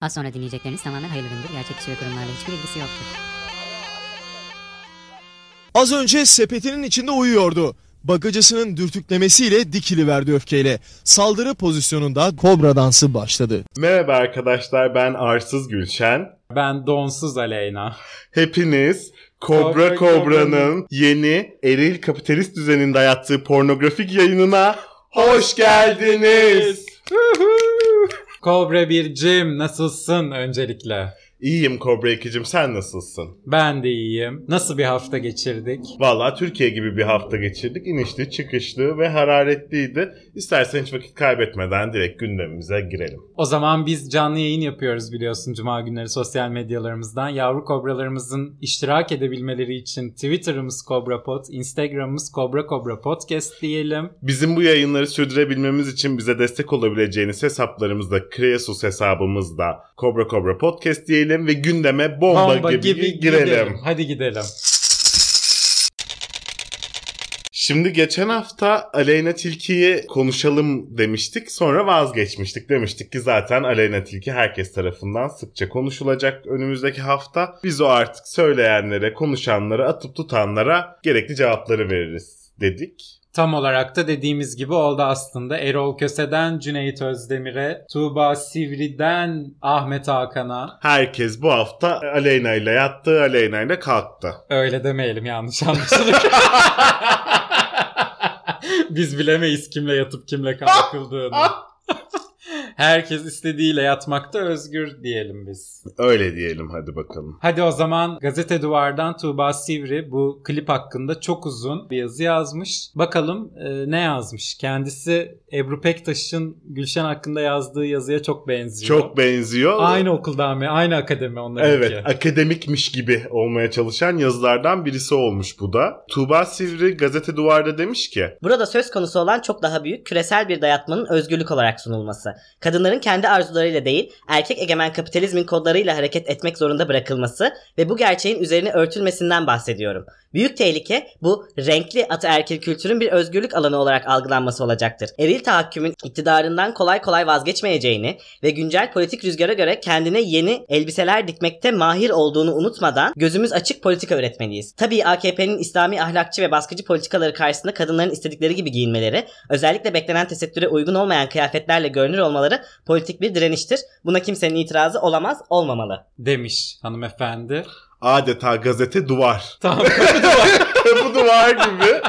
Az sonra dinleyecekleriniz tamamen hayırlıdır. Gerçek kişi ve kurumlarla hiçbir ilgisi yoktur. Az önce sepetinin içinde uyuyordu. Bagacısının dürtüklemesiyle dikili verdi öfkeyle. Saldırı pozisyonunda kobra dansı başladı. Merhaba arkadaşlar ben Arsız Gülşen. Ben donsuz Aleyna. Hepiniz Kobra Kobra Kobra'nın yeni eril kapitalist düzenin dayattığı pornografik yayınına hoş geldiniz. Kobra bir Jim nasılsın öncelikle? İyiyim Kobra 2'cim sen nasılsın? Ben de iyiyim. Nasıl bir hafta geçirdik? Valla Türkiye gibi bir hafta geçirdik. İnişli çıkışlı ve hararetliydi. İstersen hiç vakit kaybetmeden direkt gündemimize girelim. O zaman biz canlı yayın yapıyoruz biliyorsun cuma günleri sosyal medyalarımızdan. Yavru kobralarımızın iştirak edebilmeleri için Twitter'ımız Kobra Pod, Instagram'ımız Kobra Kobra Podcast diyelim. Bizim bu yayınları sürdürebilmemiz için bize destek olabileceğiniz hesaplarımızda Kreasus hesabımızda Kobra Kobra Podcast diyelim ve gündeme bomba, gibi, girelim. Hadi gidelim. Şimdi geçen hafta Aleyna Tilki'yi konuşalım demiştik. Sonra vazgeçmiştik. Demiştik ki zaten Aleyna Tilki herkes tarafından sıkça konuşulacak önümüzdeki hafta. Biz o artık söyleyenlere, konuşanlara, atıp tutanlara gerekli cevapları veririz dedik. Tam olarak da dediğimiz gibi oldu aslında. Erol Köse'den Cüneyt Özdemir'e, Tuğba Sivri'den Ahmet Hakan'a. Herkes bu hafta Aleyna ile yattı, Aleyna ile kalktı. Öyle demeyelim yanlış anlaşılır. Biz bilemeyiz kimle yatıp kimle kalkıldığını. Herkes istediğiyle yatmakta özgür diyelim biz. Öyle diyelim hadi bakalım. Hadi o zaman Gazete Duvar'dan Tuğba Sivri bu klip hakkında çok uzun bir yazı yazmış. Bakalım e, ne yazmış? Kendisi Ebru Pektaş'ın Gülşen hakkında yazdığı yazıya çok benziyor. Çok benziyor. Aynı okuldan mı? Aynı akademi onlarınki. Evet akademikmiş gibi olmaya çalışan yazılardan birisi olmuş bu da. Tuğba Sivri Gazete Duvar'da demiş ki Burada söz konusu olan çok daha büyük küresel bir dayatmanın özgürlük olarak sunulması. Kadınların kendi arzularıyla değil, erkek egemen kapitalizmin kodlarıyla hareket etmek zorunda bırakılması ve bu gerçeğin üzerine örtülmesinden bahsediyorum. Büyük tehlike bu renkli ataerkil kültürün bir özgürlük alanı olarak algılanması olacaktır. Eril tahakkümün iktidarından kolay kolay vazgeçmeyeceğini ve güncel politik rüzgara göre kendine yeni elbiseler dikmekte mahir olduğunu unutmadan gözümüz açık politika üretmeliyiz. Tabii AKP'nin İslami ahlakçı ve baskıcı politikaları karşısında kadınların istedikleri gibi giyinmeleri, özellikle beklenen tesettüre uygun olmayan kıyafetlerle görünür olmaları politik bir direniştir. Buna kimsenin itirazı olamaz, olmamalı. Demiş hanımefendi. Adeta gazete duvar. Tamam. bu duvar gibi.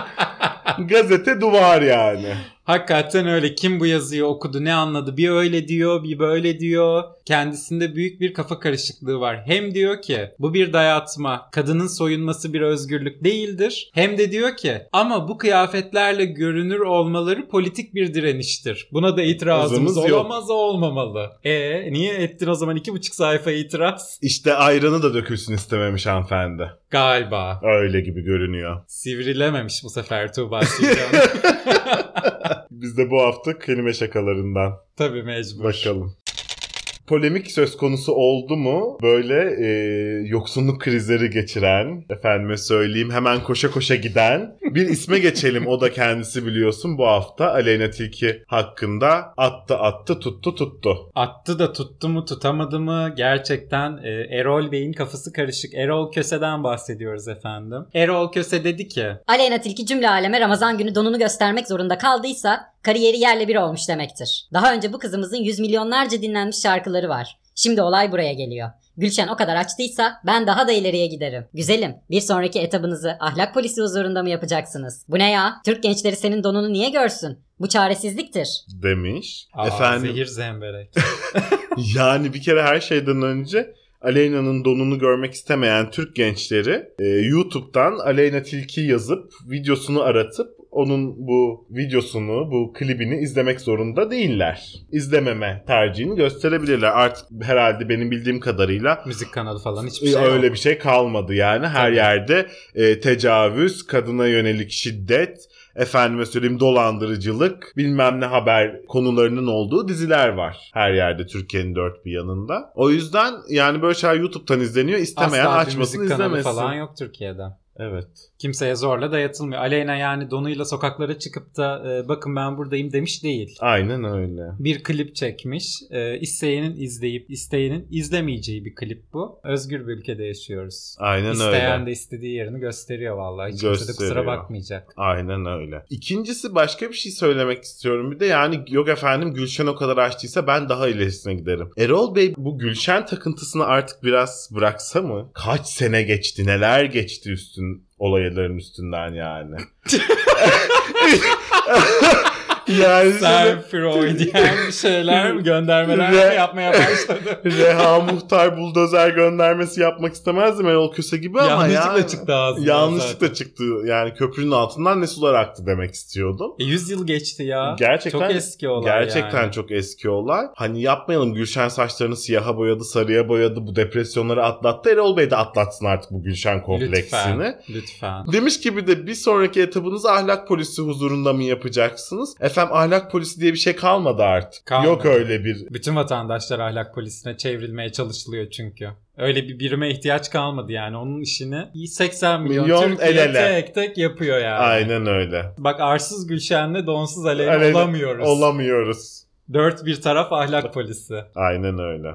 Gazete duvar yani. Hakikaten öyle. Kim bu yazıyı okudu ne anladı? Bir öyle diyor bir böyle diyor. Kendisinde büyük bir kafa karışıklığı var. Hem diyor ki bu bir dayatma. Kadının soyunması bir özgürlük değildir. Hem de diyor ki ama bu kıyafetlerle görünür olmaları politik bir direniştir. Buna da itirazımız Azımız olamaz olmamalı. E niye ettin o zaman iki buçuk sayfa itiraz? İşte ayranı da dökülsün istememiş hanımefendi. Galiba. Öyle gibi görünüyor. Sivrilememiş bu sefer Tuğba Sivri. Biz de bu hafta kelime şakalarından Tabii mecbur. bakalım. Polemik söz konusu oldu mu böyle e, yoksunluk krizleri geçiren, efendime söyleyeyim hemen koşa koşa giden bir isme geçelim. O da kendisi biliyorsun bu hafta Aleyna Tilki hakkında attı attı tuttu tuttu. Attı da tuttu mu tutamadı mı gerçekten e, Erol Bey'in kafası karışık. Erol Köse'den bahsediyoruz efendim. Erol Köse dedi ki Aleyna Tilki cümle aleme Ramazan günü donunu göstermek zorunda kaldıysa kariyeri yerle bir olmuş demektir. Daha önce bu kızımızın yüz milyonlarca dinlenmiş şarkıları var. Şimdi olay buraya geliyor. Gülşen o kadar açtıysa ben daha da ileriye giderim. Güzelim, bir sonraki etabınızı ahlak polisi huzurunda mı yapacaksınız? Bu ne ya? Türk gençleri senin donunu niye görsün? Bu çaresizliktir. demiş. Aa, Efendim zehir zemberek. yani bir kere her şeyden önce Aleyna'nın donunu görmek istemeyen Türk gençleri e, YouTube'dan Aleyna Tilki yazıp videosunu aratıp onun bu videosunu, bu klibini izlemek zorunda değiller. İzlememe tercihini gösterebilirler. Artık herhalde benim bildiğim kadarıyla Müzik kanalı falan hiçbir e, şey öyle yok. bir şey kalmadı yani. Her Tabii. yerde e, tecavüz, kadına yönelik şiddet, efendime söyleyeyim dolandırıcılık, bilmem ne haber konularının olduğu diziler var. Her yerde Türkiye'nin dört bir yanında. O yüzden yani böyle şeyler YouTube'dan izleniyor. İstemeyen Asla açmasın müzik izlemesin. falan yok Türkiye'de. Evet. Kimseye zorla dayatılmıyor. Aleyna yani donuyla sokaklara çıkıp da e, bakın ben buradayım demiş değil. Aynen öyle. Bir klip çekmiş. E, isteyenin izleyip isteyenin izlemeyeceği bir klip bu. Özgür bir ülkede yaşıyoruz. Aynen İsteyen öyle. de istediği yerini gösteriyor vallahi. Hiç kimse de kusura Gösteriyor. bakmayacak. Aynen öyle. İkincisi başka bir şey söylemek istiyorum bir de yani yok efendim Gülşen o kadar açtıysa ben daha ilerisine giderim. Erol Bey bu Gülşen takıntısını artık biraz bıraksa mı? Kaç sene geçti neler geçti üstün olayların üstünden yani. yani Sen Freudian bir şeyler göndermeler Re- yapmaya başladı? Reha Muhtar buldozer göndermesi yapmak istemezdim Erol Köse gibi ama Yanlışlıkla yani. çıktı ağzından Yanlışlıkla zaten. çıktı. Yani köprünün altından ne sular aktı demek istiyordum. E, 100 yıl geçti ya. Gerçekten Çok eski olay Gerçekten yani. çok eski olay. Hani yapmayalım Gülşen saçlarını siyaha boyadı, sarıya boyadı, bu depresyonları atlattı. Erol Bey de atlatsın artık bu Gülşen kompleksini. Lütfen. Lütfen. Demiş gibi de bir sonraki etabınızı ahlak polisi huzurunda mı yapacaksınız? Efendim ahlak polisi diye bir şey kalmadı artık. Kalmadı. Yok öyle bir Bütün vatandaşlar ahlak polisine çevrilmeye çalışılıyor çünkü. Öyle bir birime ihtiyaç kalmadı yani. Onun işini 80 milyon, Milyon Türkiye el ele. tek tek yapıyor yani. Aynen öyle. Bak arsız Gülşen'le donsuz Aleyna Aleyna- olamıyoruz. Olamıyoruz. Dört bir taraf ahlak polisi. Aynen öyle.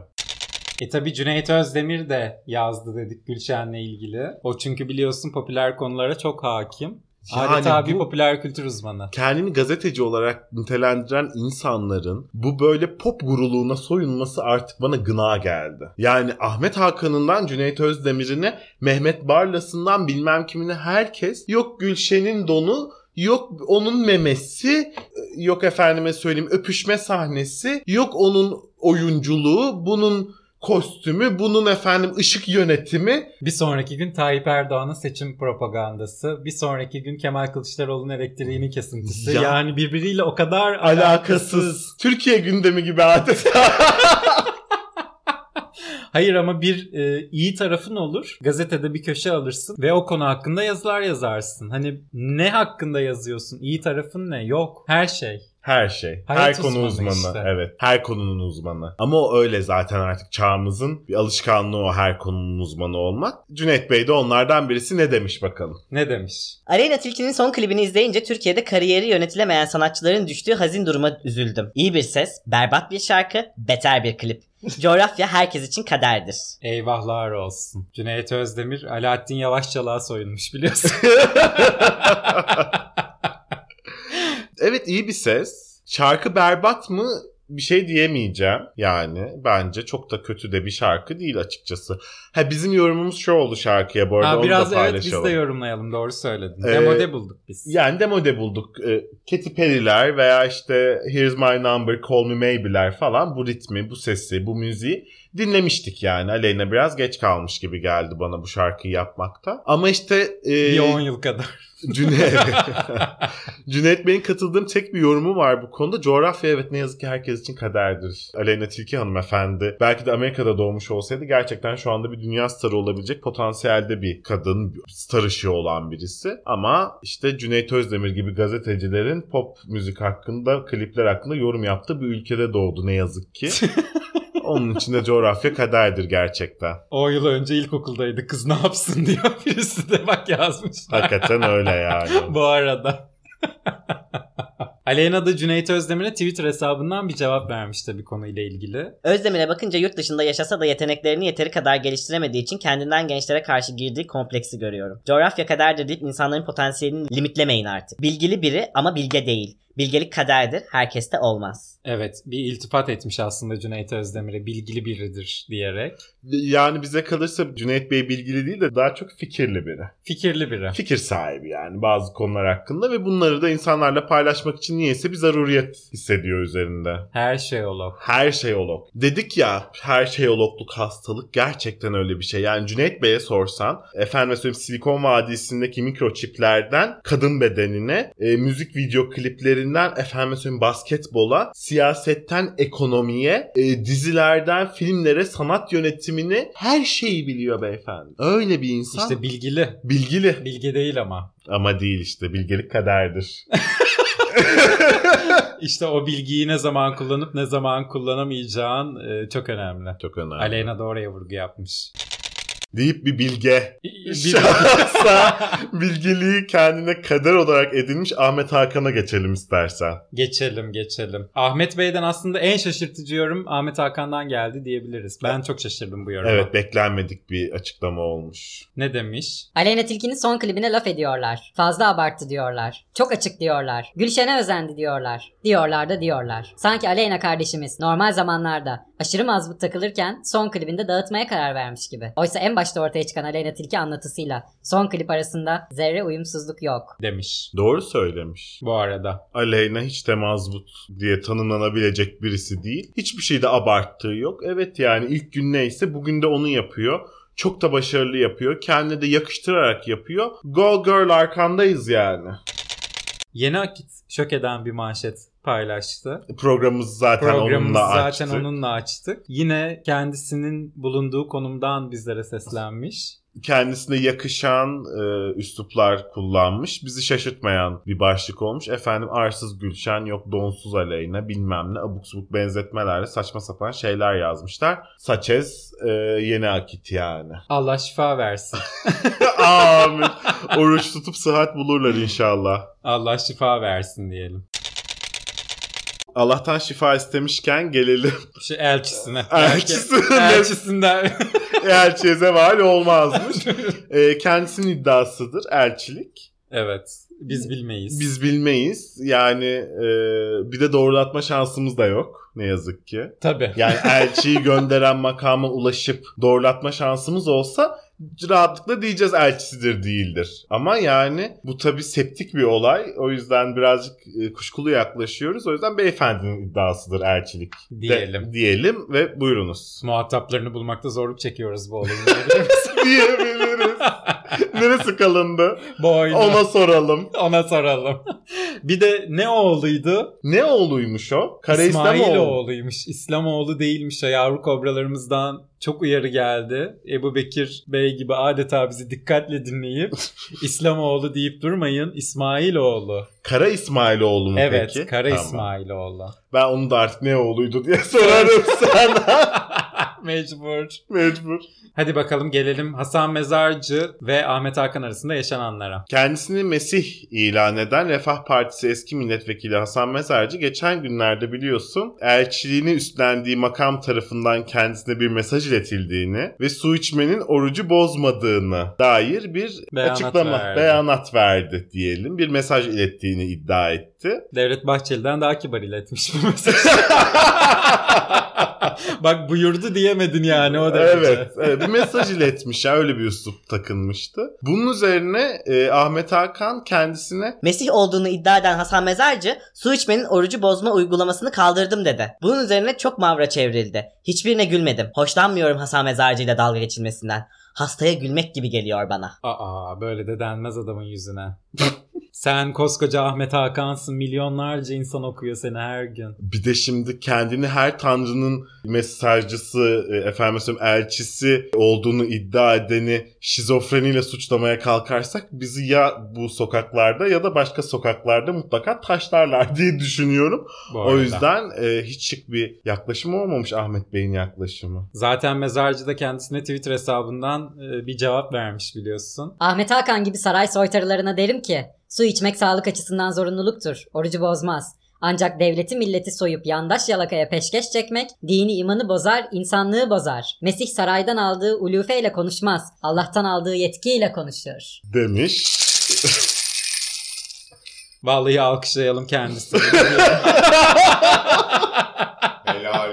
E tabi Cüneyt Özdemir de yazdı dedik Gülşen'le ilgili. O çünkü biliyorsun popüler konulara çok hakim. Adeta bir bu- popüler kültür uzmanı. kendini gazeteci olarak nitelendiren insanların bu böyle pop guruluğuna soyunması artık bana gına geldi. Yani Ahmet Hakan'ından Cüneyt Özdemir'ine, Mehmet Barlas'ından bilmem kimine herkes yok Gülşen'in donu Yok onun memesi, yok efendime söyleyeyim öpüşme sahnesi, yok onun oyunculuğu, bunun kostümü, bunun efendim ışık yönetimi. Bir sonraki gün Tayyip Erdoğan'ın seçim propagandası. Bir sonraki gün Kemal Kılıçdaroğlu'nun elektriğinin kesintisi. Ya. Yani birbiriyle o kadar Alakasız. alakasız. Türkiye gündemi gibi adeta. Hayır ama bir e, iyi tarafın olur. Gazetede bir köşe alırsın ve o konu hakkında yazılar yazarsın. Hani ne hakkında yazıyorsun? İyi tarafın ne? Yok. Her şey. Her şey. Hayat her konu uzmanı uzmanı. işte. Evet. Her konunun uzmanı. Ama o öyle zaten artık çağımızın bir alışkanlığı o her konunun uzmanı olmak. Cüneyt Bey de onlardan birisi ne demiş bakalım. Ne demiş? Aleyna Tilki'nin son klibini izleyince Türkiye'de kariyeri yönetilemeyen sanatçıların düştüğü hazin duruma üzüldüm. İyi bir ses, berbat bir şarkı, beter bir klip. Coğrafya herkes için kaderdir. Eyvahlar olsun. Cüneyt Özdemir Alaaddin Yavaşçalığa soyunmuş biliyorsun. Evet iyi bir ses. Şarkı berbat mı? Bir şey diyemeyeceğim yani. Bence çok da kötü de bir şarkı değil açıkçası. Ha bizim yorumumuz şu oldu şarkıya bu arada ha, onu biraz da evet biz paylaşalım. de yorumlayalım doğru söyledin. Ee, Demode bulduk biz. Yani demode bulduk. Ee, Katy Perry'ler veya işte Here's My Number, Call Me Maybe'ler falan bu ritmi, bu sesi, bu müziği dinlemiştik yani. Aleyna biraz geç kalmış gibi geldi bana bu şarkıyı yapmakta. Ama işte e, bir 10 yıl kadar. Cüneyt, Cüneyt Bey'in katıldığım tek bir yorumu var bu konuda. Coğrafya evet ne yazık ki herkes için kaderdir. Aleyna Tilki hanımefendi belki de Amerika'da doğmuş olsaydı gerçekten şu anda bir dünya starı olabilecek potansiyelde bir kadın, star ışığı olan birisi. Ama işte Cüneyt Özdemir gibi gazetecilerin pop müzik hakkında, klipler hakkında yorum yaptığı bir ülkede doğdu ne yazık ki. Onun için de coğrafya kaderdir gerçekten. 10 yıl önce ilkokuldaydı kız ne yapsın diyor. Birisi de bak yazmış. Hakikaten öyle yani. Bu arada. Aleyna da Cüneyt Özdemir'e Twitter hesabından bir cevap vermiş tabii konuyla ilgili. Özdemir'e bakınca yurt dışında yaşasa da yeteneklerini yeteri kadar geliştiremediği için kendinden gençlere karşı girdiği kompleksi görüyorum. Coğrafya kaderdir deyip insanların potansiyelini limitlemeyin artık. Bilgili biri ama bilge değil. Bilgelik kaderdir, herkeste olmaz. Evet bir iltifat etmiş aslında Cüneyt Özdemir'e bilgili biridir diyerek. Yani bize kalırsa Cüneyt Bey bilgili değil de daha çok fikirli biri. Fikirli biri. Fikir sahibi yani bazı konular hakkında ve bunları da insanlarla paylaşmak için niyeyse bir zaruriyet hissediyor üzerinde. Her şey olur. Her şeyolog. Dedik ya her şeyologluk hastalık gerçekten öyle bir şey. Yani Cüneyt Bey'e sorsan efendim söyleyeyim Silikon Vadisi'ndeki mikroçiplerden kadın bedenine e, müzik video kliplerinden efendim söyleyeyim basketbola siyasetten ekonomiye e, dizilerden filmlere sanat yönetimine her şeyi biliyor beyefendi. Öyle bir insan. İşte bilgili. bilgili Bilgi değil ama. ama değil işte bilgelik kaderdir. İşte o bilgiyi ne zaman kullanıp ne zaman kullanamayacağın e, çok önemli. Çok önemli. Aleyna da oraya vurgu yapmış. Deyip bir bilge Bir- şahsa bilgeliği kendine kader olarak edinmiş Ahmet Hakan'a geçelim istersen. geçelim geçelim. Ahmet Bey'den aslında en şaşırtıcı yorum Ahmet Hakan'dan geldi diyebiliriz. Ben çok şaşırdım bu yoruma. Evet beklenmedik bir açıklama olmuş. Ne demiş? Aleyna Tilki'nin son klibine laf ediyorlar. Fazla abarttı diyorlar. Çok açık diyorlar. Gülşen'e özendi diyorlar. Diyorlar da diyorlar. Sanki Aleyna kardeşimiz normal zamanlarda aşırı mazbut takılırken son klibinde dağıtmaya karar vermiş gibi. Oysa en başta ortaya çıkan Aleyna Tilki anlatısıyla son klip arasında zerre uyumsuzluk yok. Demiş. Doğru söylemiş. Bu arada. Aleyna hiç de mazbut diye tanımlanabilecek birisi değil. Hiçbir şeyde abarttığı yok. Evet yani ilk gün neyse bugün de onu yapıyor. Çok da başarılı yapıyor. Kendine de yakıştırarak yapıyor. Go girl arkandayız yani. Yeni Akit şok eden bir manşet paylaştı. Programımızı zaten Programımızı onunla zaten açtık. onunla açtık. Yine kendisinin bulunduğu konumdan bizlere seslenmiş. Kendisine yakışan e, üsluplar kullanmış. Bizi şaşırtmayan bir başlık olmuş. Efendim arsız Gülşen yok donsuz Aleyna bilmem ne abuk subuk benzetmelerle saçma sapan şeyler yazmışlar. Saçez e, yeni akit yani. Allah şifa versin. Amin. Oruç tutup sıhhat bulurlar inşallah. Allah şifa versin diyelim. Allah'tan şifa istemişken gelelim. Şu elçisine. Elçisine. Elçisinden. Elçiye zeval olmazmış. E, kendisinin iddiasıdır elçilik. evet. Biz bilmeyiz. Biz bilmeyiz. Yani e, bir de doğrulatma şansımız da yok. Ne yazık ki. Tabii. Yani elçiyi gönderen makama ulaşıp doğrulatma şansımız olsa rahatlıkla diyeceğiz elçisidir değildir. Ama yani bu tabii septik bir olay. O yüzden birazcık e, kuşkulu yaklaşıyoruz. O yüzden beyefendinin iddiasıdır elçilik. de- Diyelim. diyelim ve buyurunuz. Muhataplarını bulmakta zorluk çekiyoruz bu misin? Diyebiliriz. Neresi kalındı? Boynu. Ona soralım. Ona soralım. bir de ne oğluydu? Ne oğluymuş o? Kara İslamoğlu. İsmailoğlu'ymuş. İslamoğlu değilmiş o yavru kobralarımızdan çok uyarı geldi. Ebu Bekir Bey gibi adeta bizi dikkatle dinleyip İslamoğlu deyip durmayın. İsmailoğlu. Kara İsmailoğlu mu Evet, peki? Kara Tamam. İsmailoğlu. Ben onu da artık ne oğluydu diye sorarım sana. Mecbur. Mecbur. Hadi bakalım gelelim Hasan Mezarcı ve Ahmet Hakan arasında yaşananlara. Kendisini Mesih ilan eden Refah Partisi eski milletvekili Hasan Mezarcı geçen günlerde biliyorsun elçiliğini üstlendiği makam tarafından kendisine bir mesaj iletildiğini ve su içmenin orucu bozmadığını dair bir Beyanat açıklama, verdi. beyanat verdi diyelim. Bir mesaj ilettiğini iddia etti. Devlet Bahçeli'den daha kibar iletmiş bu mesajı. Bak buyurdu diyemedin yani o derece. Evet, evet bir mesaj iletmiş ya öyle bir üslup takınmıştı. Bunun üzerine e, Ahmet Hakan kendisine Mesih olduğunu iddia eden Hasan Mezarcı su içmenin orucu bozma uygulamasını kaldırdım dedi. Bunun üzerine çok mavra çevrildi. Hiçbirine gülmedim. Hoşlanmıyorum Hasan Mezarcı ile dalga geçilmesinden. Hastaya gülmek gibi geliyor bana. Aa böyle de denmez adamın yüzüne. Sen koskoca Ahmet Hakan'sın. Milyonlarca insan okuyor seni her gün. bir de şimdi kendini her tanrının mesajcısı, e, efendim elçisi olduğunu iddia edeni şizofreniyle suçlamaya kalkarsak bizi ya bu sokaklarda ya da başka sokaklarda mutlaka taşlarlar diye düşünüyorum. O yüzden e, hiç şık bir yaklaşım olmamış Ahmet Bey'in yaklaşımı. Zaten Mezarcı da kendisine Twitter hesabından e, bir cevap vermiş biliyorsun. Ahmet Hakan gibi saray soytarılarına derim ki su içmek sağlık açısından zorunluluktur. Orucu bozmaz. Ancak devleti milleti soyup yandaş yalakaya peşkeş çekmek dini imanı bozar, insanlığı bozar. Mesih saraydan aldığı ulufeyle konuşmaz. Allah'tan aldığı yetkiyle konuşur. Demiş. Vallahi alkışlayalım kendisini. Helal.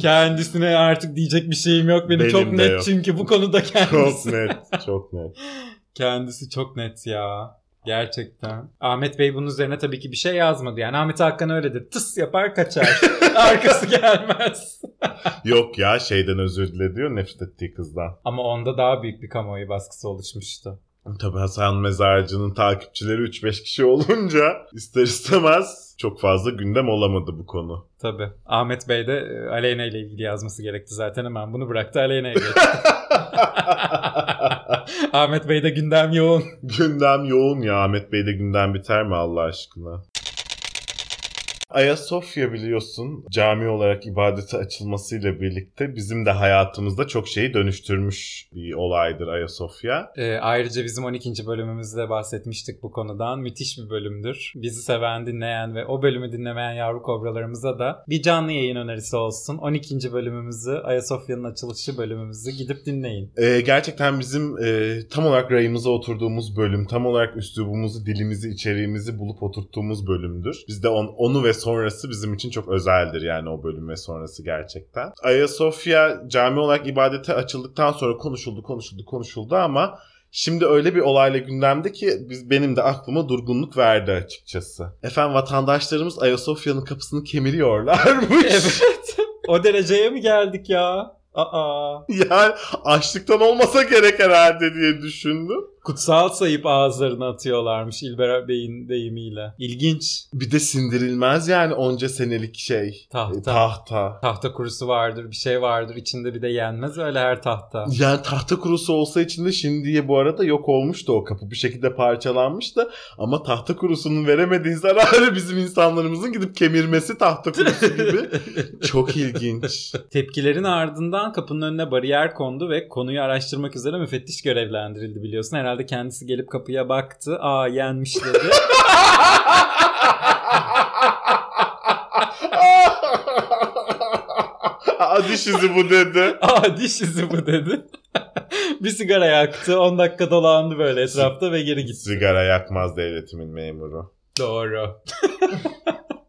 Kendisine artık diyecek bir şeyim yok benim, Benim çok net yok. çünkü bu konuda Çok kendisi. net, çok net. Kendisi çok net ya. Gerçekten. Ahmet Bey bunun üzerine tabii ki bir şey yazmadı. Yani Ahmet Hakan öyledir. Tıs yapar kaçar. Arkası gelmez. Yok ya şeyden özür dile diyor nefret ettiği kızdan. Ama onda daha büyük bir kamuoyu baskısı oluşmuştu. Tabii Hasan Mezarcı'nın takipçileri 3-5 kişi olunca ister istemez çok fazla gündem olamadı bu konu. Tabii. Ahmet Bey de e, Aleyna ile ilgili yazması gerekti zaten hemen bunu bıraktı Aleyna'ya geçti. Ahmet Bey de gündem yoğun. gündem yoğun ya Ahmet Bey'de gündem biter mi Allah aşkına? Ayasofya biliyorsun cami olarak ibadete açılmasıyla birlikte bizim de hayatımızda çok şeyi dönüştürmüş bir olaydır Ayasofya. Ee, ayrıca bizim 12. bölümümüzde bahsetmiştik bu konudan. Müthiş bir bölümdür. Bizi seven, dinleyen ve o bölümü dinlemeyen yavru kobralarımıza da bir canlı yayın önerisi olsun. 12. bölümümüzü, Ayasofya'nın açılışı bölümümüzü gidip dinleyin. Ee, gerçekten bizim e, tam olarak rayımıza oturduğumuz bölüm, tam olarak üslubumuzu, dilimizi, içeriğimizi bulup oturttuğumuz bölümdür. Biz de on- onu ve sonrası bizim için çok özeldir yani o bölüm ve sonrası gerçekten. Ayasofya cami olarak ibadete açıldıktan sonra konuşuldu, konuşuldu, konuşuldu ama Şimdi öyle bir olayla gündemde ki biz, benim de aklıma durgunluk verdi açıkçası. Efendim vatandaşlarımız Ayasofya'nın kapısını kemiriyorlarmış. Evet. o dereceye mi geldik ya? Aa. yani açlıktan olmasa gerek herhalde diye düşündüm. Kutsal sayıp ağızlarına atıyorlarmış İlber Bey'in deyimiyle. İlginç. Bir de sindirilmez yani onca senelik şey. Tahta. E, tahta. Tahta kurusu vardır, bir şey vardır. içinde bir de yenmez öyle her tahta. Yani tahta kurusu olsa içinde şimdiye bu arada yok olmuştu o kapı. Bir şekilde parçalanmıştı. Ama tahta kurusunun veremediği zararı bizim insanlarımızın gidip kemirmesi tahta kurusu gibi. Çok ilginç. Tepkilerin ardından kapının önüne bariyer kondu ve konuyu araştırmak üzere müfettiş görevlendirildi biliyorsun. Herhalde kendisi gelip kapıya baktı. Aa yenmiş dedi. Aa, diş izi bu dedi. Aa diş izi bu dedi. bir sigara yaktı. 10 dakika dolandı böyle etrafta ve geri gitti. Sigara yakmaz devletimin memuru. Doğru.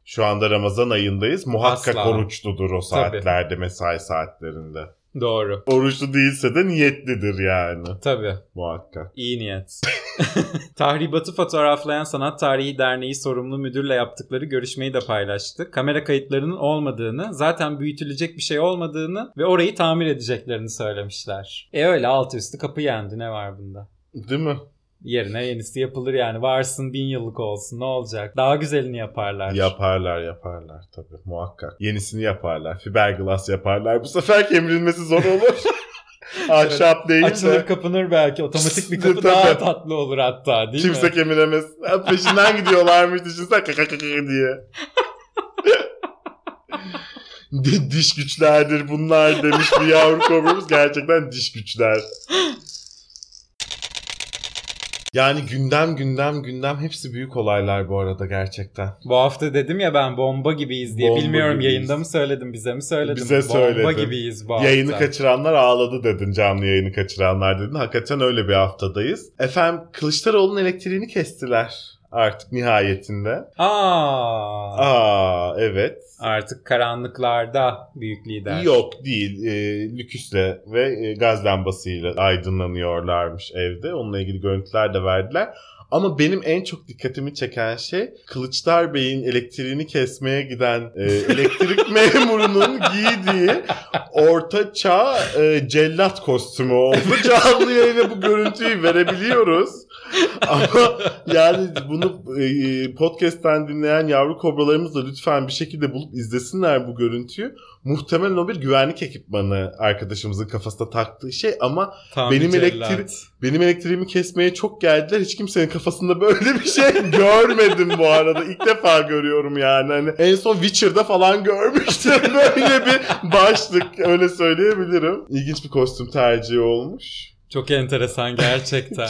Şu anda Ramazan ayındayız. Muhakkak Asla. oruçludur o saatlerde, mesai saatlerinde. Doğru. Oruçlu değilse de niyetlidir yani. Tabii. Muhakkak. İyi niyet. Tahribatı fotoğraflayan Sanat Tarihi Derneği sorumlu müdürle yaptıkları görüşmeyi de paylaştı. Kamera kayıtlarının olmadığını, zaten büyütülecek bir şey olmadığını ve orayı tamir edeceklerini söylemişler. E öyle altı üstü kapı yendi ne var bunda? Değil mi? Yerine yenisi yapılır yani. Varsın bin yıllık olsun ne olacak? Daha güzelini yaparlar. Yaparlar yaparlar tabii muhakkak. Yenisini yaparlar. Fiberglass yaparlar. Bu sefer kemirilmesi zor olur. Ahşap değil Açılır de. kapanır belki. Otomatik bir kapı daha tatlı olur hatta değil Kimse mi? kemiremez. Ha, Peşinden gidiyorlarmış kaka diye. Di- diş güçlerdir bunlar demiş bir yavru kobramız. Gerçekten diş güçler. Yani gündem gündem gündem hepsi büyük olaylar bu arada gerçekten. Bu hafta dedim ya ben bomba gibiyiz diye. Bomba Bilmiyorum gibiyiz. yayında mı söyledim bize mi söyledim. Bize Bomba söyledin. gibiyiz bu hafta. Yayını kaçıranlar ağladı dedin. Canlı yayını kaçıranlar dedin. Hakikaten öyle bir haftadayız. Efendim Kılıçdaroğlu'nun elektriğini kestiler artık nihayetinde. Aa, Aa evet. Artık karanlıklarda büyük lider. Yok değil. E, lüküsle ve e, gaz lambasıyla aydınlanıyorlarmış evde. Onunla ilgili görüntüler de verdiler. Ama benim en çok dikkatimi çeken şey Kılıçdar Bey'in elektriğini kesmeye giden e, elektrik memurunun giydiği orta çağ e, cellat kostümü oldu. Canlı yayına bu görüntüyü verebiliyoruz. Ama yani bunu e, podcast'ten dinleyen yavru kobralarımız da lütfen bir şekilde bulup izlesinler bu görüntüyü. Muhtemelen o bir güvenlik ekipmanı arkadaşımızın kafasına taktığı şey ama Tam benim elektri- benim elektriğimi kesmeye çok geldiler. Hiç kimsenin kafasında böyle bir şey görmedim bu arada. İlk defa görüyorum yani. Hani en son Witcher'da falan görmüştüm böyle bir başlık. Öyle söyleyebilirim. İlginç bir kostüm tercihi olmuş. Çok enteresan gerçekten.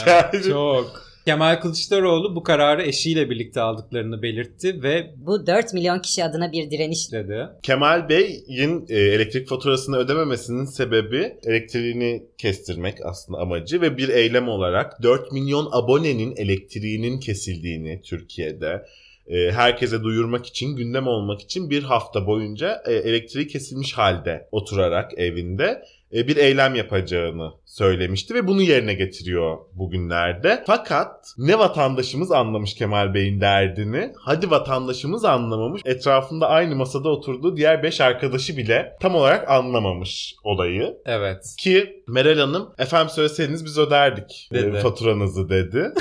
Çok. Kemal Kılıçdaroğlu bu kararı eşiyle birlikte aldıklarını belirtti ve Bu 4 milyon kişi adına bir direniş. dedi. Kemal Bey'in e, elektrik faturasını ödememesinin sebebi elektriğini kestirmek aslında amacı ve bir eylem olarak 4 milyon abonenin elektriğinin kesildiğini Türkiye'de e, herkese duyurmak için, gündem olmak için bir hafta boyunca e, elektriği kesilmiş halde oturarak evinde bir eylem yapacağını söylemişti ve bunu yerine getiriyor bugünlerde. Fakat ne vatandaşımız anlamış Kemal Bey'in derdini, hadi vatandaşımız anlamamış, etrafında aynı masada oturduğu diğer 5 arkadaşı bile tam olarak anlamamış olayı. Evet. Ki Meral Hanım, efendim söyleseydiniz biz öderdik e, Dedi. faturanızı dedi.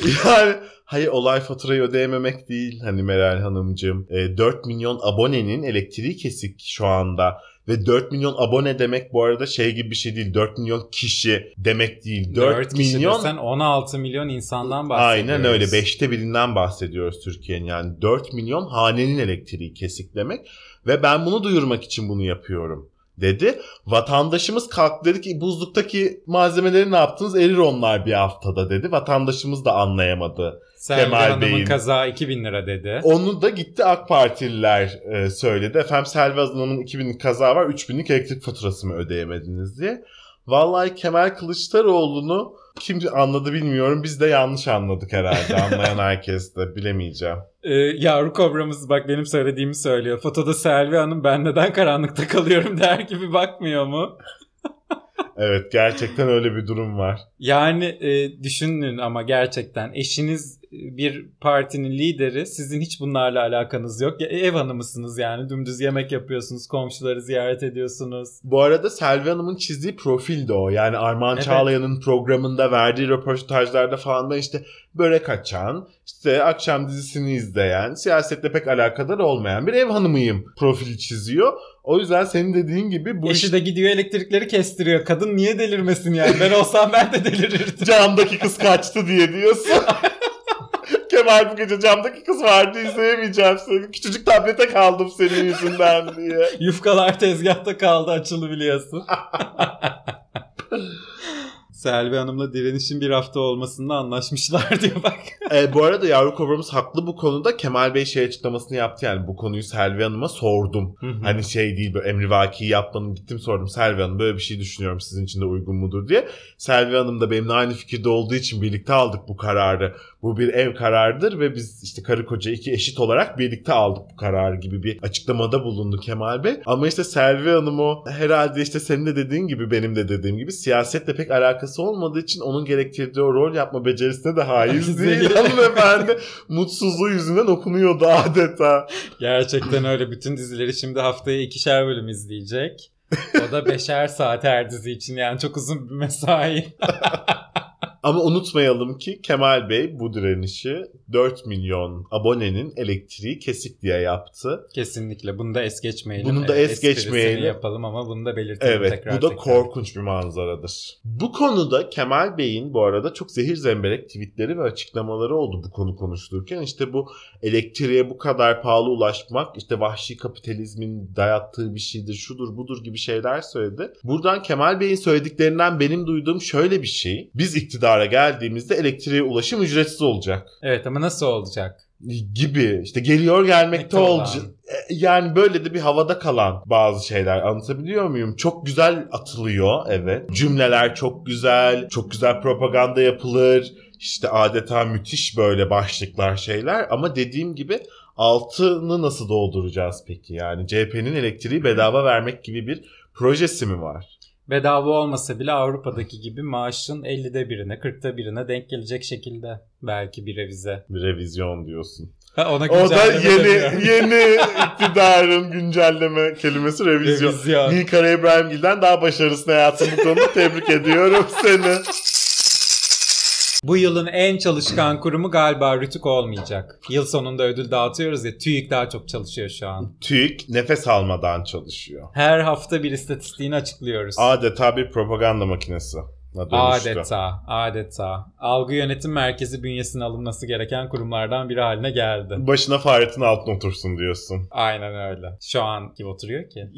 yani hayır olay faturayı ödeyememek değil hani Meral Hanımcığım. E, 4 milyon abonenin elektriği kesik şu anda. Ve 4 milyon abone demek bu arada şey gibi bir şey değil. 4 milyon kişi demek değil. 4, 4 kişi milyon desen 16 milyon insandan bahsediyoruz. Aynen öyle. Beşte birinden bahsediyoruz Türkiye'nin. Yani 4 milyon hanenin elektriği kesik demek. Ve ben bunu duyurmak için bunu yapıyorum dedi. Vatandaşımız kalktı dedi ki buzluktaki malzemeleri ne yaptınız? Erir onlar bir haftada dedi. Vatandaşımız da anlayamadı. Selvi Kemal Bey'in- kazağı 2000 lira dedi. Onu da gitti AK Partililer e, söyledi. Efendim Selvi Hanım'ın 2000'lik kaza var 3000'lik elektrik faturası mı ödeyemediniz diye. Vallahi Kemal Kılıçdaroğlu'nu kim anladı bilmiyorum. Biz de yanlış anladık herhalde. Anlayan herkes de bilemeyeceğim. Ee, yavru kobramız bak benim söylediğimi söylüyor. Fotoda Selvi Hanım ben neden karanlıkta kalıyorum der gibi bakmıyor mu? Evet gerçekten öyle bir durum var. Yani e, düşünün ama gerçekten eşiniz e, bir partinin lideri sizin hiç bunlarla alakanız yok. Ya, ev hanımısınız yani dümdüz yemek yapıyorsunuz komşuları ziyaret ediyorsunuz. Bu arada Selvi Hanım'ın çizdiği profil de o. Yani Armağan Evet. Çağlayan'ın programında verdiği röportajlarda falan da işte börek açan, işte akşam dizisini izleyen, siyasetle pek alakadar olmayan bir ev hanımıyım profili çiziyor. O yüzden senin dediğin gibi bu Eşi iş de gidiyor elektrikleri kestiriyor. Kadın niye delirmesin yani? Ben olsam ben de delirirdim. camdaki kız kaçtı diye diyorsun. Kemal bu gece camdaki kız vardı izleyemeyeceğim seni. Küçücük tablete kaldım senin yüzünden diye. Yufkalar tezgahta kaldı açılı biliyorsun. Selvi Hanım'la direnişin bir hafta olmasında anlaşmışlar diyor bak. E, bu arada yavru kobramız haklı bu konuda. Kemal Bey şey açıklamasını yaptı yani bu konuyu Selvi Hanım'a sordum. Hani şey değil böyle emrivaki yapmanın gittim sordum Selvi Hanım böyle bir şey düşünüyorum sizin için de uygun mudur diye. Selvi Hanım da benimle aynı fikirde olduğu için birlikte aldık bu kararı. Bu bir ev kararıdır ve biz işte karı koca iki eşit olarak birlikte aldık bu kararı gibi bir açıklamada bulundu Kemal Bey. Ama işte Selvi Hanım o herhalde işte senin de dediğin gibi benim de dediğim gibi siyasetle pek alakası olmadığı için onun gerektirdiği o rol yapma becerisine de haiz değil. Hanımefendi mutsuzluğu yüzünden okunuyordu adeta. Gerçekten öyle. Bütün dizileri şimdi haftaya ikişer bölüm izleyecek. O da beşer saat her dizi için yani çok uzun bir mesai. Ama unutmayalım ki Kemal Bey bu direnişi 4 milyon abonenin elektriği kesik diye yaptı. Kesinlikle. Bunu da es geçmeyelim. Bunu da es geçmeyelim. yapalım ama bunu da belirtelim Evet tekrar bu da tekrar. korkunç bir manzaradır. Bu konuda Kemal Bey'in bu arada çok zehir zemberek tweetleri ve açıklamaları oldu bu konu konuşulurken. İşte bu elektriğe bu kadar pahalı ulaşmak işte vahşi kapitalizmin dayattığı bir şeydir şudur budur gibi şeyler söyledi. Buradan Kemal Bey'in söylediklerinden benim duyduğum şöyle bir şey. Biz iktidara geldiğimizde elektriğe ulaşım ücretsiz olacak Evet ama nasıl olacak? gibi işte geliyor gelmekte olacak. E, Yani böyle de bir havada kalan bazı şeyler anlatabiliyor muyum? Çok güzel atılıyor evet. Cümleler çok güzel, çok güzel propaganda yapılır. İşte adeta müthiş böyle başlıklar şeyler ama dediğim gibi altını nasıl dolduracağız peki? Yani CHP'nin elektriği bedava vermek gibi bir projesi mi var? Bedava olmasa bile Avrupa'daki gibi maaşın 50'de birine 40'ta birine denk gelecek şekilde belki bir revize. Bir revizyon diyorsun. Ha, ona O da yeni yeni iktidarın güncelleme kelimesi revizyon. Revizyon. Nilkara İbrahimgil'den daha başarısın hayatım bu konuda. Tebrik ediyorum seni. Bu yılın en çalışkan kurumu galiba Rütük olmayacak. Yıl sonunda ödül dağıtıyoruz ya TÜİK daha çok çalışıyor şu an. TÜİK nefes almadan çalışıyor. Her hafta bir istatistiğini açıklıyoruz. Adeta bir propaganda makinesi. Dönüştü. Adeta, adeta. Algı yönetim merkezi bünyesine alınması gereken kurumlardan biri haline geldi. Başına Fahrettin Altın otursun diyorsun. Aynen öyle. Şu an kim oturuyor ki?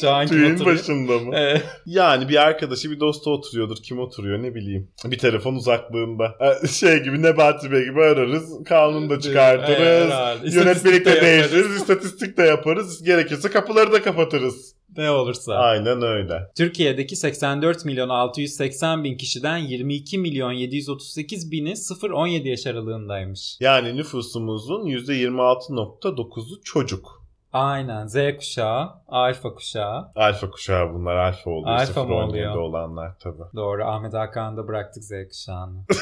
Şu an kim oturuyor? başında mı? Evet. Yani bir arkadaşı bir dostu oturuyordur. Kim oturuyor ne bileyim. Bir telefon uzaklığında. Ee, Şey gibi Nebati Bey gibi ararız. Kanunu da çıkartırız. Herhalde. İstatistik Yönetmelik de de yaparız. değiştiririz. istatistik de yaparız. Gerekirse kapıları da kapatırız. Ne olursa. Aynen öyle. Türkiye'deki 84 milyon 680 bin kişiden 22 milyon 738 bini 0-17 yaş aralığındaymış. Yani nüfusumuzun %26.9'u çocuk. Aynen. Z kuşağı, alfa kuşağı. Alfa kuşağı bunlar. Alfa oluyor. Alfa mı 0-17 oluyor? olanlar tabii. Doğru. Ahmet Hakan'da bıraktık Z kuşağını.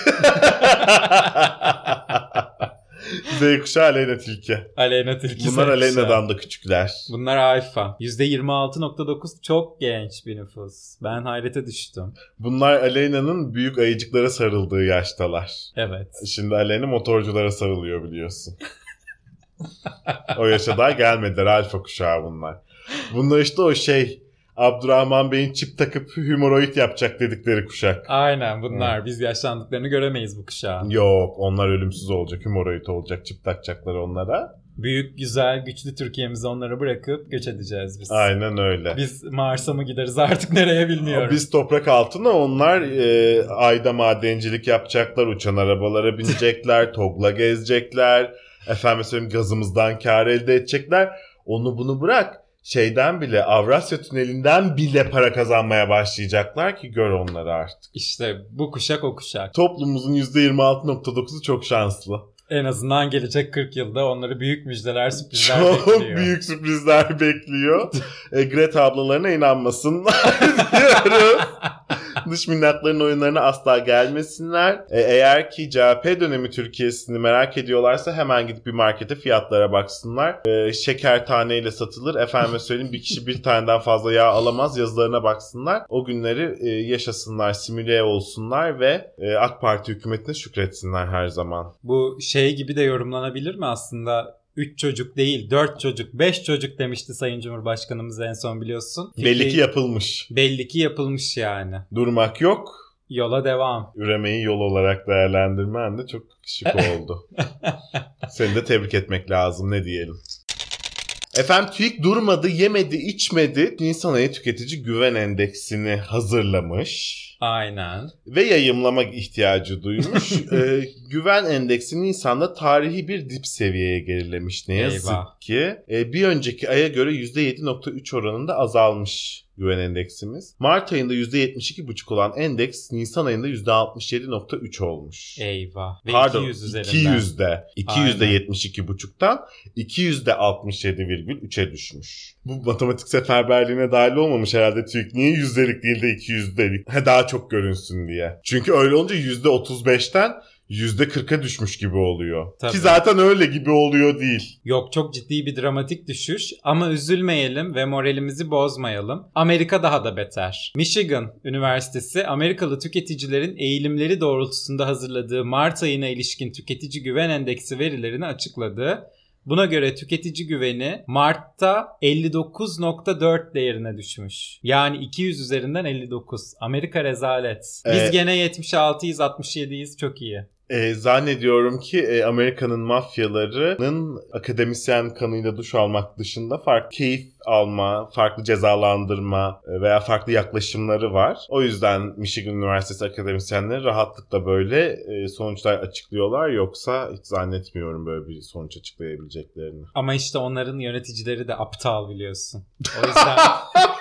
Z kuşağı Aleyna Tilki. Aleyna Tilki Bunlar. Aleyna'dan da küçükler. Bunlar alfa. %26.9 çok genç bir nüfus. Ben hayrete düştüm. Bunlar Aleyna'nın büyük ayıcıklara sarıldığı yaştalar. Evet. Şimdi Aleyna motorculara sarılıyor biliyorsun. o yaşa daha gelmediler. Alfa kuşağı bunlar. Bunlar işte o şey Abdurrahman Bey'in çip takıp hümoroid yapacak dedikleri kuşak. Aynen bunlar. Biz yaşlandıklarını göremeyiz bu kuşağın. Yok onlar ölümsüz olacak hümoroid olacak çip takacaklar onlara. Büyük, güzel, güçlü Türkiye'mizi onlara bırakıp göç edeceğiz biz. Aynen öyle. Biz Mars'a mı gideriz artık nereye bilmiyorum. Biz toprak altına onlar e, ayda madencilik yapacaklar, uçan arabalara binecekler, togla gezecekler. Efendim söyleyeyim gazımızdan kar elde edecekler. Onu bunu bırak. Şeyden bile Avrasya Tüneli'nden bile para kazanmaya başlayacaklar ki gör onları artık. İşte bu kuşak o kuşak. Toplumumuzun %26.9'u çok şanslı. En azından gelecek 40 yılda onları büyük müjdeler, sürprizler Çok bekliyor. büyük sürprizler bekliyor. e, Greta ablalarına inanmasınlar diyoruz. Dış minnakların oyunlarına asla gelmesinler. E, eğer ki CHP dönemi Türkiye'sini merak ediyorlarsa hemen gidip bir markete fiyatlara baksınlar. E, şeker taneyle satılır. Efendime söyleyeyim bir kişi bir taneden fazla yağ alamaz yazılarına baksınlar. O günleri e, yaşasınlar, simüle olsunlar ve e, AK Parti hükümetine şükretsinler her zaman. Bu şey gibi de yorumlanabilir mi aslında? 3 çocuk değil 4 çocuk 5 çocuk demişti Sayın Cumhurbaşkanımız en son biliyorsun. Belli Fikri- ki yapılmış. belli ki yapılmış yani. Durmak yok. Yola devam. üremeyi yol olarak değerlendirmen de çok şık oldu. Seni de tebrik etmek lazım ne diyelim. Efendim TÜİK durmadı, yemedi, içmedi. Nisan tüketici güven endeksini hazırlamış Aynen. ve yayımlamak ihtiyacı duymuş. Ee, güven endeksi Nisan'da tarihi bir dip seviyeye gerilemiş ne yazık Eyvah. ki. Ee, bir önceki aya göre %7.3 oranında azalmış güven endeksimiz. Mart ayında %72.5 olan endeks Nisan ayında %67.3 olmuş. Eyvah. Ve Pardon 200 üzerinden. 200'de. 200'de 72.5'tan 200'de 67,3'e düşmüş. Bu matematik seferberliğine dahil olmamış herhalde TÜİK. Niye yüzdelik değil de 200'delik? He daha çok görünsün diye. Çünkü öyle olunca %35'ten %40'a düşmüş gibi oluyor. Tabii. Ki zaten öyle gibi oluyor değil. Yok çok ciddi bir dramatik düşüş ama üzülmeyelim ve moralimizi bozmayalım. Amerika daha da beter. Michigan Üniversitesi Amerikalı tüketicilerin eğilimleri doğrultusunda hazırladığı Mart ayına ilişkin tüketici güven endeksi verilerini açıkladı. Buna göre tüketici güveni Mart'ta 59.4 değerine düşmüş. Yani 200 üzerinden 59. Amerika rezalet. Biz Ee, gene 76'yız 67'yiz çok iyi. E, zannediyorum ki e, Amerika'nın mafyalarının akademisyen kanıyla duş almak dışında farklı keyif alma, farklı cezalandırma e, veya farklı yaklaşımları var. O yüzden Michigan Üniversitesi akademisyenleri rahatlıkla böyle e, sonuçlar açıklıyorlar. Yoksa hiç zannetmiyorum böyle bir sonuç açıklayabileceklerini. Ama işte onların yöneticileri de aptal biliyorsun. O yüzden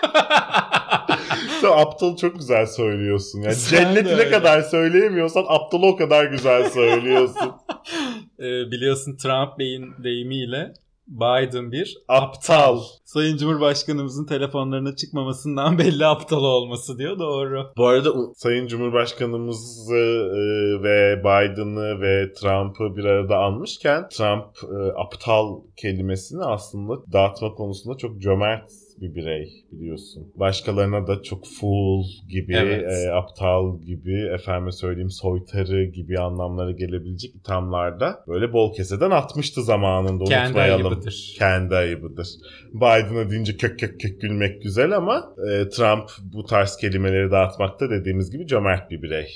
Sen aptal çok güzel söylüyorsun. Yani Sen cenneti ne kadar söyleyemiyorsan aptalı o kadar güzel söylüyorsun. e, biliyorsun Trump Bey'in deyimiyle Biden bir aptal. Sayın Cumhurbaşkanımızın telefonlarına çıkmamasından belli aptal olması diyor. Doğru. Bu arada Sayın Cumhurbaşkanımızı e, ve Biden'ı ve Trump'ı bir arada almışken Trump e, aptal kelimesini aslında dağıtma konusunda çok cömert bir birey biliyorsun. Başkalarına da çok fool gibi, Evet. e, aptal gibi, efendime söyleyeyim soytarı gibi anlamlara gelebilecek ithamlarda böyle bol keseden atmıştı zamanında Kendi unutmayalım. ayıbıdır. Kendi ayıbıdır. Biden'a deyince kök kök kök gülmek güzel ama e, Trump bu tarz kelimeleri dağıtmakta dediğimiz gibi cömert bir birey.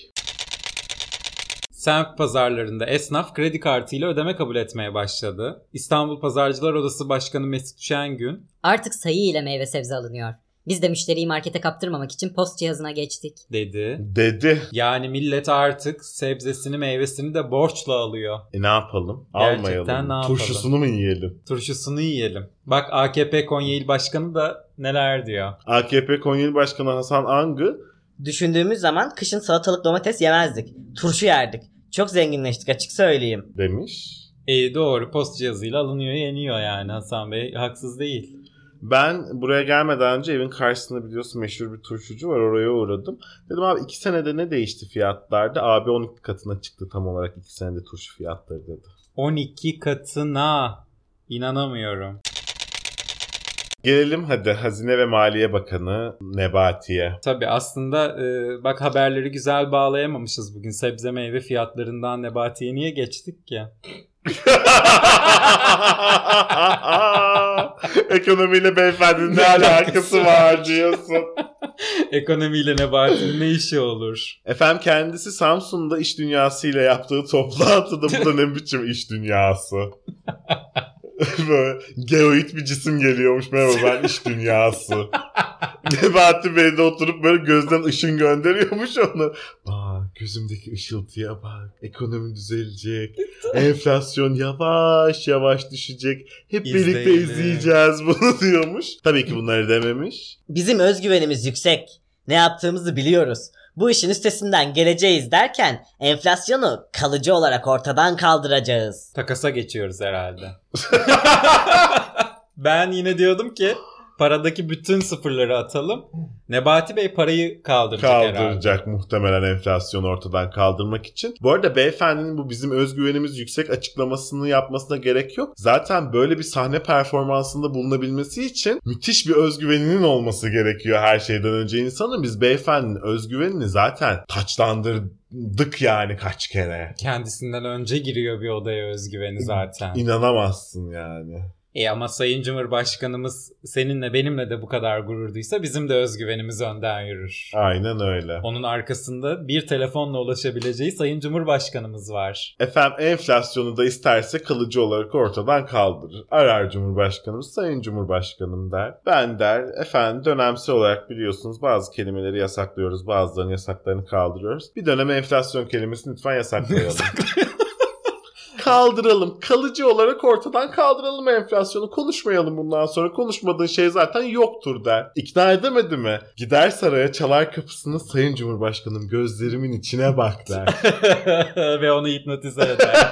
Semt pazarlarında esnaf kredi kartıyla ödeme kabul etmeye başladı. İstanbul Pazarcılar Odası Başkanı Mesut Şengün Artık sayı ile meyve sebze alınıyor. Biz de müşteriyi markete kaptırmamak için post cihazına geçtik. dedi. Dedi. Yani millet artık sebzesini meyvesini de borçla alıyor. E ne yapalım? Gerçekten Almayalım. ne yapalım? Turşusunu mu yiyelim? Turşusunu yiyelim. Bak AKP Konya İl Başkanı da neler diyor. AKP Konya İl Başkanı Hasan Angı Düşündüğümüz zaman kışın salatalık domates yemezdik. Turşu yerdik. Çok zenginleştik açık söyleyeyim. demiş. E doğru post cihazıyla alınıyor yeniyor yani Hasan Bey haksız değil. Ben buraya gelmeden önce evin karşısında biliyorsun meşhur bir turşucu var oraya uğradım. Dedim abi iki senede ne değişti fiyatlarda? Abi 12 katına çıktı tam olarak iki senede turşu fiyatları dedi. 12 katına inanamıyorum. Gelelim hadi Hazine ve Maliye Bakanı Nebati'ye. Tabii aslında e, bak haberleri güzel bağlayamamışız bugün. Sebze meyve fiyatlarından Nebati'ye niye geçtik ki? Ekonomiyle beyefendinin ne alakası var diyorsun. Ekonomiyle Nebati'nin ne işi olur? Efendim kendisi Samsun'da iş dünyasıyla yaptığı toplantıda bu da ne biçim iş dünyası? Böyle geoid bir cisim geliyormuş merhaba ben iş dünyası. Nebati Bey de oturup böyle gözden ışın gönderiyormuş onu. Bak gözümdeki ışıltıya bak. Ekonomi düzelecek. Enflasyon yavaş yavaş düşecek. Hep birlikte İzleyelim. izleyeceğiz bunu diyormuş. Tabii ki bunları dememiş. Bizim özgüvenimiz yüksek. Ne yaptığımızı biliyoruz. Bu işin üstesinden geleceğiz derken enflasyonu kalıcı olarak ortadan kaldıracağız. Takasa geçiyoruz herhalde. ben yine diyordum ki paradaki bütün sıfırları atalım. Nebati Bey parayı kaldıracak, herhalde. kaldıracak muhtemelen enflasyonu ortadan kaldırmak için. Bu arada beyefendinin bu bizim özgüvenimiz yüksek açıklamasını yapmasına gerek yok. Zaten böyle bir sahne performansında bulunabilmesi için müthiş bir özgüveninin olması gerekiyor her şeyden önce insanın. Biz beyefendinin özgüvenini zaten taçlandırdık yani kaç kere. Kendisinden önce giriyor bir odaya özgüveni zaten. İnanamazsın yani. E ama Sayın Cumhurbaşkanımız seninle benimle de bu kadar gurur duysa bizim de özgüvenimiz önden yürür. Aynen öyle. Onun arkasında bir telefonla ulaşabileceği Sayın Cumhurbaşkanımız var. Efendim enflasyonu da isterse kalıcı olarak ortadan kaldırır. Arar Cumhurbaşkanımız, Sayın Cumhurbaşkanım der. Ben der, efendim dönemsel olarak biliyorsunuz bazı kelimeleri yasaklıyoruz, bazılarının yasaklarını kaldırıyoruz. Bir dönem enflasyon kelimesini lütfen yasaklayalım. kaldıralım. Kalıcı olarak ortadan kaldıralım enflasyonu. Konuşmayalım bundan sonra. Konuşmadığın şey zaten yoktur der. İkna edemedi mi? Gider saraya çalar kapısını Sayın Cumhurbaşkanım gözlerimin içine bak der. Ve onu hipnotize eder.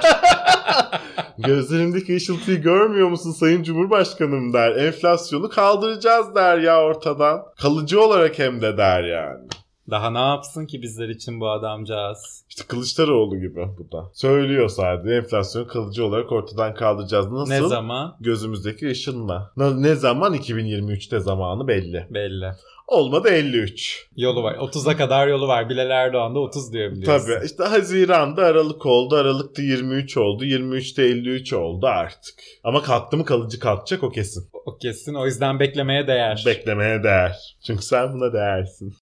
Gözlerimdeki ışıltıyı görmüyor musun Sayın Cumhurbaşkanım der. Enflasyonu kaldıracağız der ya ortadan. Kalıcı olarak hem de der yani. Daha ne yapsın ki bizler için bu adamcağız? İşte Kılıçdaroğlu gibi bu da. Söylüyor sadece enflasyonu kalıcı olarak ortadan kaldıracağız. Nasıl? Ne zaman? Gözümüzdeki ışınla. Ne zaman? 2023'te zamanı belli. Belli. Olmadı 53. Yolu var. 30'a kadar yolu var. Bilal Erdoğan da 30 diyor biliyorsun. Tabii işte Haziran'da Aralık oldu. Aralık'ta 23 oldu. 23'te 53 oldu artık. Ama kalktı mı kalıcı kalkacak o kesin. O kesin. O yüzden beklemeye değer. Beklemeye değer. Çünkü sen buna değersin.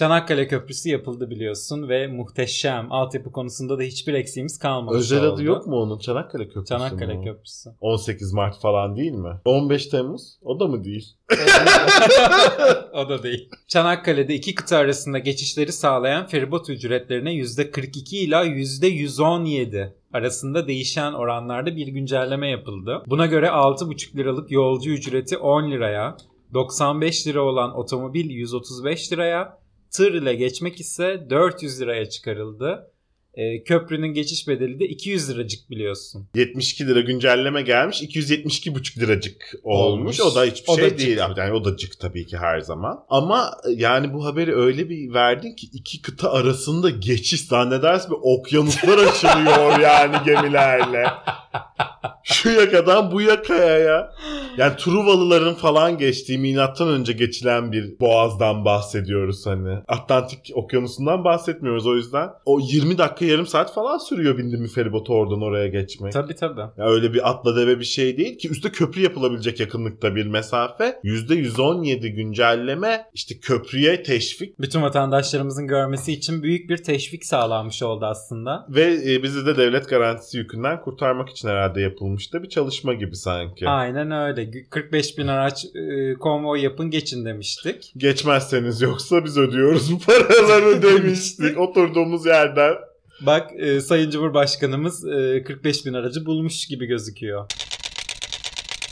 Çanakkale Köprüsü yapıldı biliyorsun ve muhteşem. Altyapı konusunda da hiçbir eksiğimiz kalmamış Özel oldu. adı yok mu onun? Çanakkale Köprüsü Çanakkale mü? Köprüsü. 18 Mart falan değil mi? 15 Temmuz? O da mı değil? o da değil. Çanakkale'de iki kıta arasında geçişleri sağlayan feribot ücretlerine %42 ila %117 arasında değişen oranlarda bir güncelleme yapıldı. Buna göre 6,5 liralık yolcu ücreti 10 liraya, 95 lira olan otomobil 135 liraya, tır ile geçmek ise 400 liraya çıkarıldı. Ee, köprünün geçiş bedeli de 200 liracık biliyorsun. 72 lira güncelleme gelmiş. 272,5 liracık olmuş. Olmuş. O da hiçbir O da şey cık. değil. Yani o da cık tabii ki her zaman. Ama yani bu haberi öyle bir verdin ki iki kıta arasında geçiş zannedersin bir okyanuslar açılıyor yani gemilerle. Şu yakadan bu yakaya ya. Yani Truvalıların falan geçtiği milattan önce geçilen bir boğazdan bahsediyoruz hani. Atlantik okyanusundan bahsetmiyoruz o yüzden. O 20 dakika yarım saat falan sürüyor bindim bir feribota oradan oraya geçmek. Tabii tabii. Ya öyle bir atla deve bir şey değil ki üstte köprü yapılabilecek yakınlıkta bir mesafe. %117 güncelleme işte köprüye teşvik Bütün vatandaşlarımızın görmesi için büyük bir teşvik sağlanmış oldu aslında. ve e, bizi de devlet garantisi yükünden kurtarmak için herhalde yapılmış da bir çalışma gibi sanki. Aynen öyle. Gü- 45 bin araç e, konvoy yapın geçin demiştik. Geçmezseniz yoksa biz ödüyoruz paraları demiştik oturduğumuz yerden. Bak e, Sayın Cumhurbaşkanımız e, 45 bin aracı bulmuş gibi gözüküyor.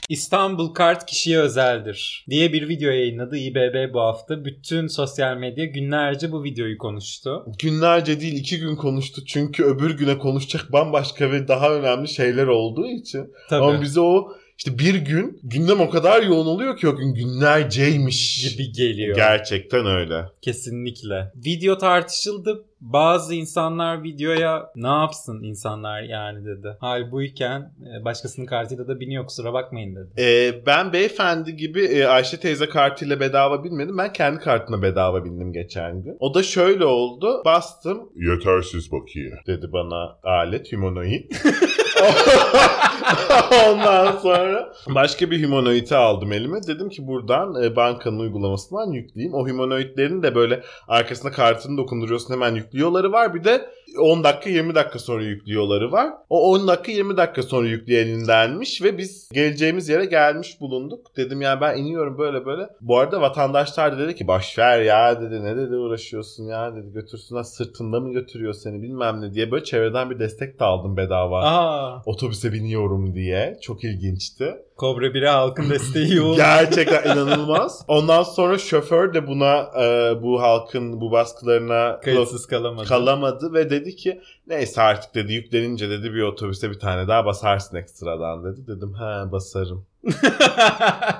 İstanbul kart kişiye özeldir diye bir video yayınladı İBB bu hafta. Bütün sosyal medya günlerce bu videoyu konuştu. Günlerce değil iki gün konuştu çünkü öbür güne konuşacak bambaşka ve daha önemli şeyler olduğu için. Tabii. Ama bize o işte bir gün gündem o kadar yoğun oluyor ki o gün günlerceymiş. gibi geliyor. Gerçekten öyle. Kesinlikle. Video tartışıldı. Bazı insanlar videoya ne yapsın insanlar yani dedi. Hal buyken e, başkasının kartıyla da biniyor kusura bakmayın dedi. Ee, ben beyefendi gibi e, Ayşe teyze kartıyla bedava binmedim. Ben kendi kartına bedava bindim geçen gün. O da şöyle oldu. Bastım. Yetersiz bakiye. Dedi bana alet humanoid. Ondan sonra başka bir humanoid'i aldım elime. Dedim ki buradan e, bankanın uygulamasından yükleyeyim. O humanoidlerin de böyle arkasına kartını dokunduruyorsun hemen yüklüyorları var. Bir de 10 dakika 20 dakika sonra yüklüyorları var. O 10 dakika 20 dakika sonra yükleyenindenmiş ve biz geleceğimiz yere gelmiş bulunduk. Dedim ya ben iniyorum böyle böyle. Bu arada vatandaşlar da dedi ki baş ver ya dedi ne dedi uğraşıyorsun ya dedi götürsünler sırtında mı götürüyor seni bilmem ne diye böyle çevreden bir destek de aldım bedava. Aa, Otobüse biniyorum diye. Çok ilginçti. Kobra 1'e halkın desteği yoğun. Gerçekten inanılmaz. Ondan sonra şoför de buna e, bu halkın bu baskılarına Kayıtsız kalamadı. kalamadı ve dedi ki neyse artık dedi yüklenince dedi bir otobüse bir tane daha basarsın ekstradan dedi. Dedim he basarım.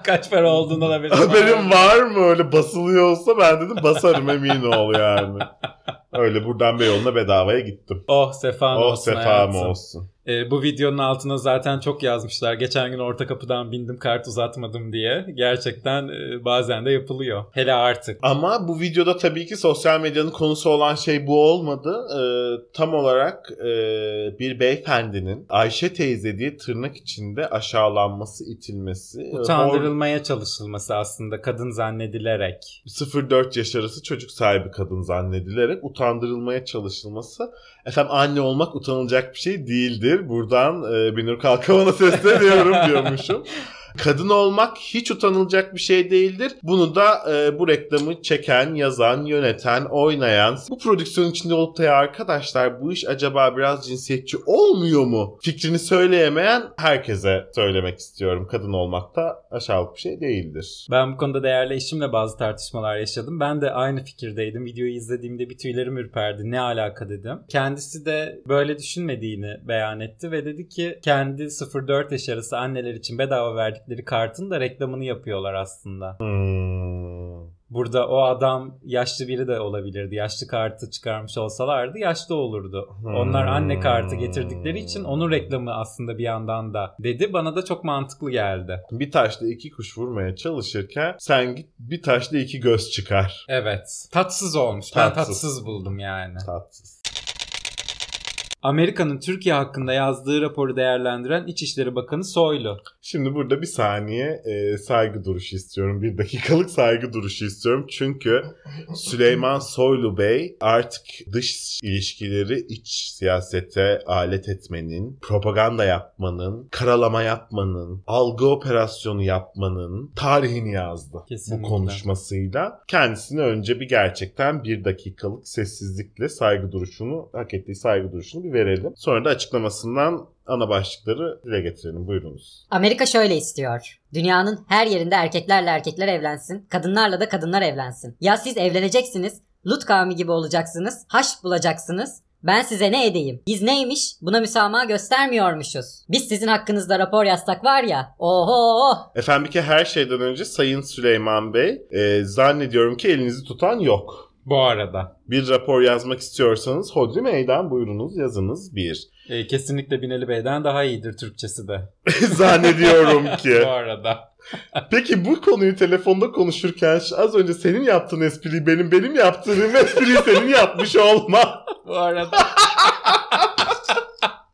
Kaç para olduğunu haberim var. Haberim var mı öyle basılıyor olsa ben dedim basarım emin ol yani. Öyle buradan Beyoğlu'na bedavaya gittim. Oh sefan Oh olsun sefam hayatım. olsun. Ee, bu videonun altına zaten çok yazmışlar. Geçen gün orta kapıdan bindim kart uzatmadım diye. Gerçekten e, bazen de yapılıyor. Hele artık. Ama bu videoda tabii ki sosyal medyanın konusu olan şey bu olmadı. Ee, tam olarak e, bir beyefendinin Ayşe teyze diye tırnak içinde aşağılanması, itilmesi. e, Utandırılmaya çalışılması aslında kadın zannedilerek. 0-4 yaş arası çocuk sahibi kadın zannedilerek utandırılmaya çalışılması. Efendim anne olmak utanılacak bir şey değildir. Buradan e, Binur Kalkavan'a sesleniyorum diyormuşum. Kadın olmak hiç utanılacak bir şey değildir. Bunu da e, bu reklamı çeken, yazan, yöneten, oynayan, bu prodüksiyon içinde olup da ya arkadaşlar bu iş acaba biraz cinsiyetçi olmuyor mu? Fikrini söyleyemeyen herkese söylemek istiyorum. Kadın olmak da aşağılık bir şey değildir. Ben bu konuda değerli eşimle bazı tartışmalar yaşadım. Ben de aynı fikirdeydim. Videoyu izlediğimde bir tüylerim ürperdi. Ne alaka dedim. Kendisi de böyle düşünmediğini beyan etti ve dedi ki kendi 0-4 yaş arası anneler için bedava verdikleri kartın da reklamını yapıyorlar aslında. Hmm. Burada o adam yaşlı biri de olabilirdi. Yaşlı kartı çıkarmış olsalardı yaşlı olurdu. Onlar anne kartı getirdikleri için onun reklamı aslında bir yandan da dedi. Bana da çok mantıklı geldi. Bir taşla iki kuş vurmaya çalışırken sen git bir taşla iki göz çıkar. Evet. Tatsız olmuş. Ben Tatsız. tatsız buldum yani. Tatsız. Amerika'nın Türkiye hakkında yazdığı raporu değerlendiren İçişleri Bakanı Soylu. Şimdi burada bir saniye e, saygı duruşu istiyorum. Bir dakikalık saygı duruşu istiyorum. Çünkü Süleyman Soylu Bey artık dış ilişkileri iç siyasete alet etmenin, propaganda yapmanın, karalama yapmanın, algı operasyonu yapmanın tarihini yazdı. Kesinlikle. Bu konuşmasıyla. Kendisine önce bir gerçekten bir dakikalık sessizlikle saygı duruşunu, hak ettiği saygı duruşunu bir verelim. Sonra da açıklamasından ana başlıkları dile getirelim. Buyurunuz. Amerika şöyle istiyor. Dünyanın her yerinde erkeklerle erkekler evlensin, kadınlarla da kadınlar evlensin. Ya siz evleneceksiniz, Lut kavmi gibi olacaksınız, haş bulacaksınız. Ben size ne edeyim? Biz neymiş? Buna müsamaha göstermiyormuşuz. Biz sizin hakkınızda rapor yazsak var ya. Oho! Efendim bir kere her şeyden önce Sayın Süleyman Bey e, zannediyorum ki elinizi tutan yok. Bu arada. Bir rapor yazmak istiyorsanız hodri meydan buyurunuz yazınız bir. E, kesinlikle Binali Bey'den daha iyidir Türkçesi de. Zannediyorum ki. Bu arada. Peki bu konuyu telefonda konuşurken az önce senin yaptığın espriyi benim benim yaptığım espriyi senin yapmış olma. Bu arada.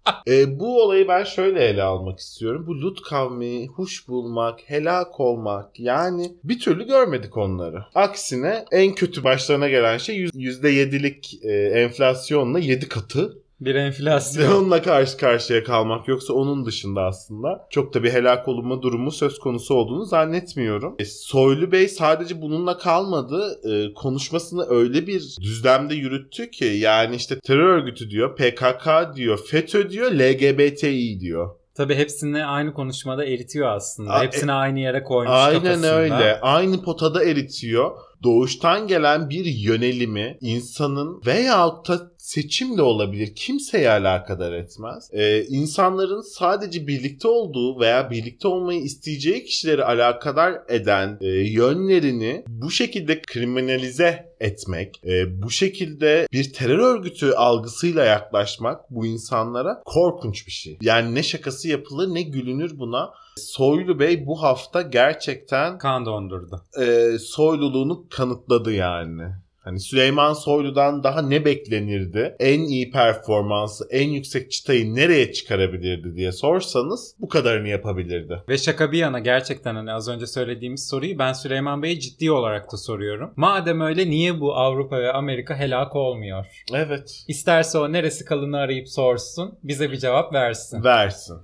E, bu olayı ben şöyle ele almak istiyorum. Bu Lut kavmi, huş bulmak, helak olmak yani bir türlü görmedik onları. Aksine en kötü başlarına gelen şey yüz- %7'lik e, enflasyonla 7 katı Bir ve enflasyon. onunla karşı karşıya kalmak yoksa onun dışında aslında çok da bir helak olunma durumu söz konusu olduğunu zannetmiyorum. E, Soylu Bey sadece bununla kalmadı. E, konuşmasını öyle bir düzlemde yürüttü ki yani işte terör örgütü diyor, PKK diyor, FETÖ diyor, LGBTİ diyor. Tabii hepsini aynı konuşmada eritiyor aslında. A- hepsini aynı yere koymuş Aynen kafasında. öyle. Aynı potada eritiyor. doğuştan gelen bir yönelimi insanın veyahut da seçim de olabilir. Kimseye alakadar etmez. Ee, insanların sadece birlikte olduğu veya birlikte olmayı isteyeceği kişileri alakadar eden e, yönlerini bu şekilde kriminalize etmek, e, bu şekilde bir terör örgütü algısıyla yaklaşmak bu insanlara korkunç bir şey. Yani ne şakası yapılır ne gülünür buna. Soylu Bey bu hafta gerçekten Kan dondurdu. e, soyluluğunu kanıtladı yani. Hani Süleyman Soylu'dan daha ne beklenirdi? En iyi performansı, en yüksek çıtayı nereye çıkarabilirdi diye sorsanız bu kadarını yapabilirdi. Ve şaka bir yana gerçekten hani az önce söylediğimiz soruyu ben Süleyman Bey'e ciddi olarak da soruyorum. Madem öyle niye bu Avrupa ve Amerika helak olmuyor? Evet. İsterse o neresi kalını arayıp sorsun bize bir cevap versin. Versin.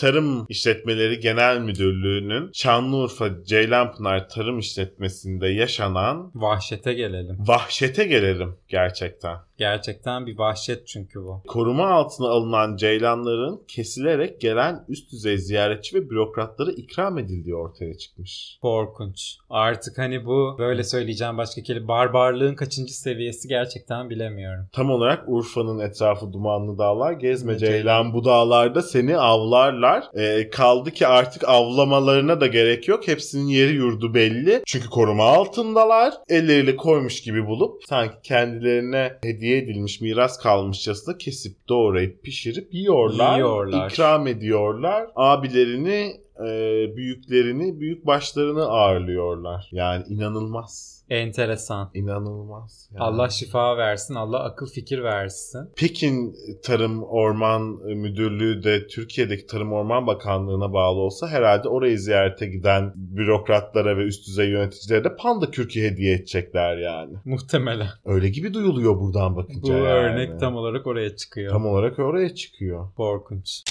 Tarım İşletmeleri Genel Müdürlüğü'nün Şanlıurfa Ceylanpınar Tarım İşletmesi'nde yaşanan Vahşete gelelim. vahşete gelelim gerçekten. Gerçekten bir vahşet çünkü bu. Koruma altına alınan ceylanların kesilerek gelen üst düzey ziyaretçi ve bürokratlara ikram edildiği ortaya çıkmış. Korkunç. Artık hani bu böyle söyleyeceğim başka kelime barbarlığın kaçıncı seviyesi gerçekten bilemiyorum. Tam olarak Urfa'nın etrafı dumanlı dağlar. Gezme Ceylan. ceylan bu dağlarda seni avlarlar. Ee, kaldı ki artık avlamalarına da gerek yok. Hepsinin yeri yurdu belli. Çünkü koruma altındalar. Elleriyle koymuş gibi bulup sanki kendilerine hediye edilmiş miras kalmışçasına kesip doğrayıp pişirip yiyorlar. Yiyorlar. ikram ediyorlar. Abilerini e, büyüklerini, büyük başlarını ağırlıyorlar. Yani inanılmaz. Enteresan. İnanılmaz. Yani. Allah şifa versin, Allah akıl fikir versin. Pekin Tarım Orman Müdürlüğü de Türkiye'deki Tarım Orman Bakanlığı'na bağlı olsa herhalde orayı ziyarete giden bürokratlara ve üst düzey yöneticilere de panda kürkü hediye edecekler yani. Muhtemelen. Öyle gibi duyuluyor buradan Bu bakınca yani. örnek tam olarak oraya çıkıyor. Tam olarak oraya çıkıyor. Korkunç.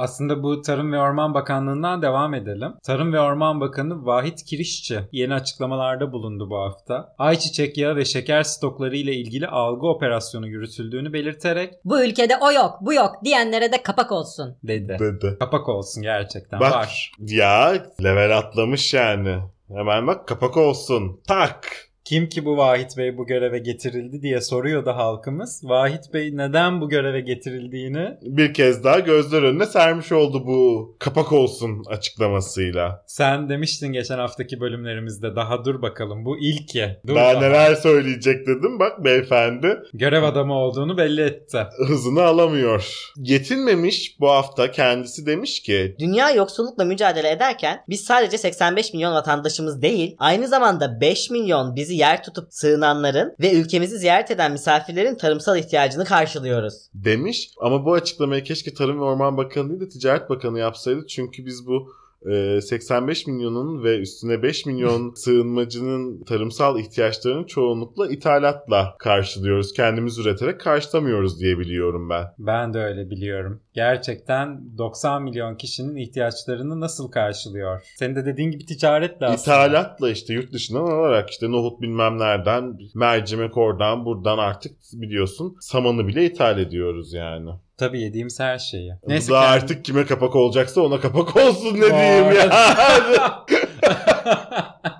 Aslında bu Tarım ve Orman Bakanlığı'ndan devam edelim. Tarım ve Orman Bakanı Vahit Kirişçi yeni açıklamalarda bulundu bu hafta. Ayçiçek yağı ve şeker stokları ile ilgili algı operasyonu yürütüldüğünü belirterek Bu ülkede o yok, bu yok diyenlere de kapak olsun. dedi. Dedi. Kapak olsun gerçekten Bak var. ya level atlamış yani. Hemen bak kapak olsun. Tak. Kim ki bu Vahit Bey bu göreve getirildi diye soruyordu halkımız. Vahit Bey neden bu göreve getirildiğini Bir kez daha gözler önüne sermiş oldu bu kapak olsun açıklamasıyla. sen demiştin geçen haftaki bölümlerimizde. Daha dur bakalım bu ilk ye. Dur daha daha. neler söyleyecek dedim bak beyefendi. Görev adamı olduğunu belli etti. hızını alamıyor. Yetinmemiş bu hafta kendisi demiş ki Dünya yoksullukla mücadele ederken biz sadece 85 milyon vatandaşımız değil, aynı zamanda 5 milyon bizi yer tutup sığınanların ve ülkemizi ziyaret eden misafirlerin tarımsal ihtiyacını karşılıyoruz. demiş ama bu açıklamayı keşke Tarım ve Orman Bakanı değil de Ticaret Bakanı yapsaydı çünkü biz bu e, 85 milyonun ve üstüne 5 milyon sığınmacının tarımsal ihtiyaçlarını çoğunlukla ithalatla karşılıyoruz. Kendimiz üreterek karşılamıyoruz diye biliyorum ben. Ben de öyle biliyorum. Gerçekten 90 milyon kişinin ihtiyaçlarını nasıl karşılıyor? Senin de dediğin gibi ticaretle aslında. İthalatla işte yurt dışından alarak işte nohut bilmem nereden, mercimek oradan buradan artık biliyorsun samanı bile ithal ediyoruz yani. Tabii yediğimiz her şeyi. Bu da artık kime kapak olacaksa ona kapak olsun ne diyeyim ya.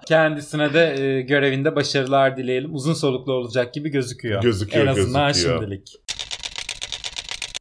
Kendisine de e, görevinde başarılar dileyelim. Uzun soluklu olacak gibi gözüküyor. Gözüküyor, En azından gözüküyor. şimdilik.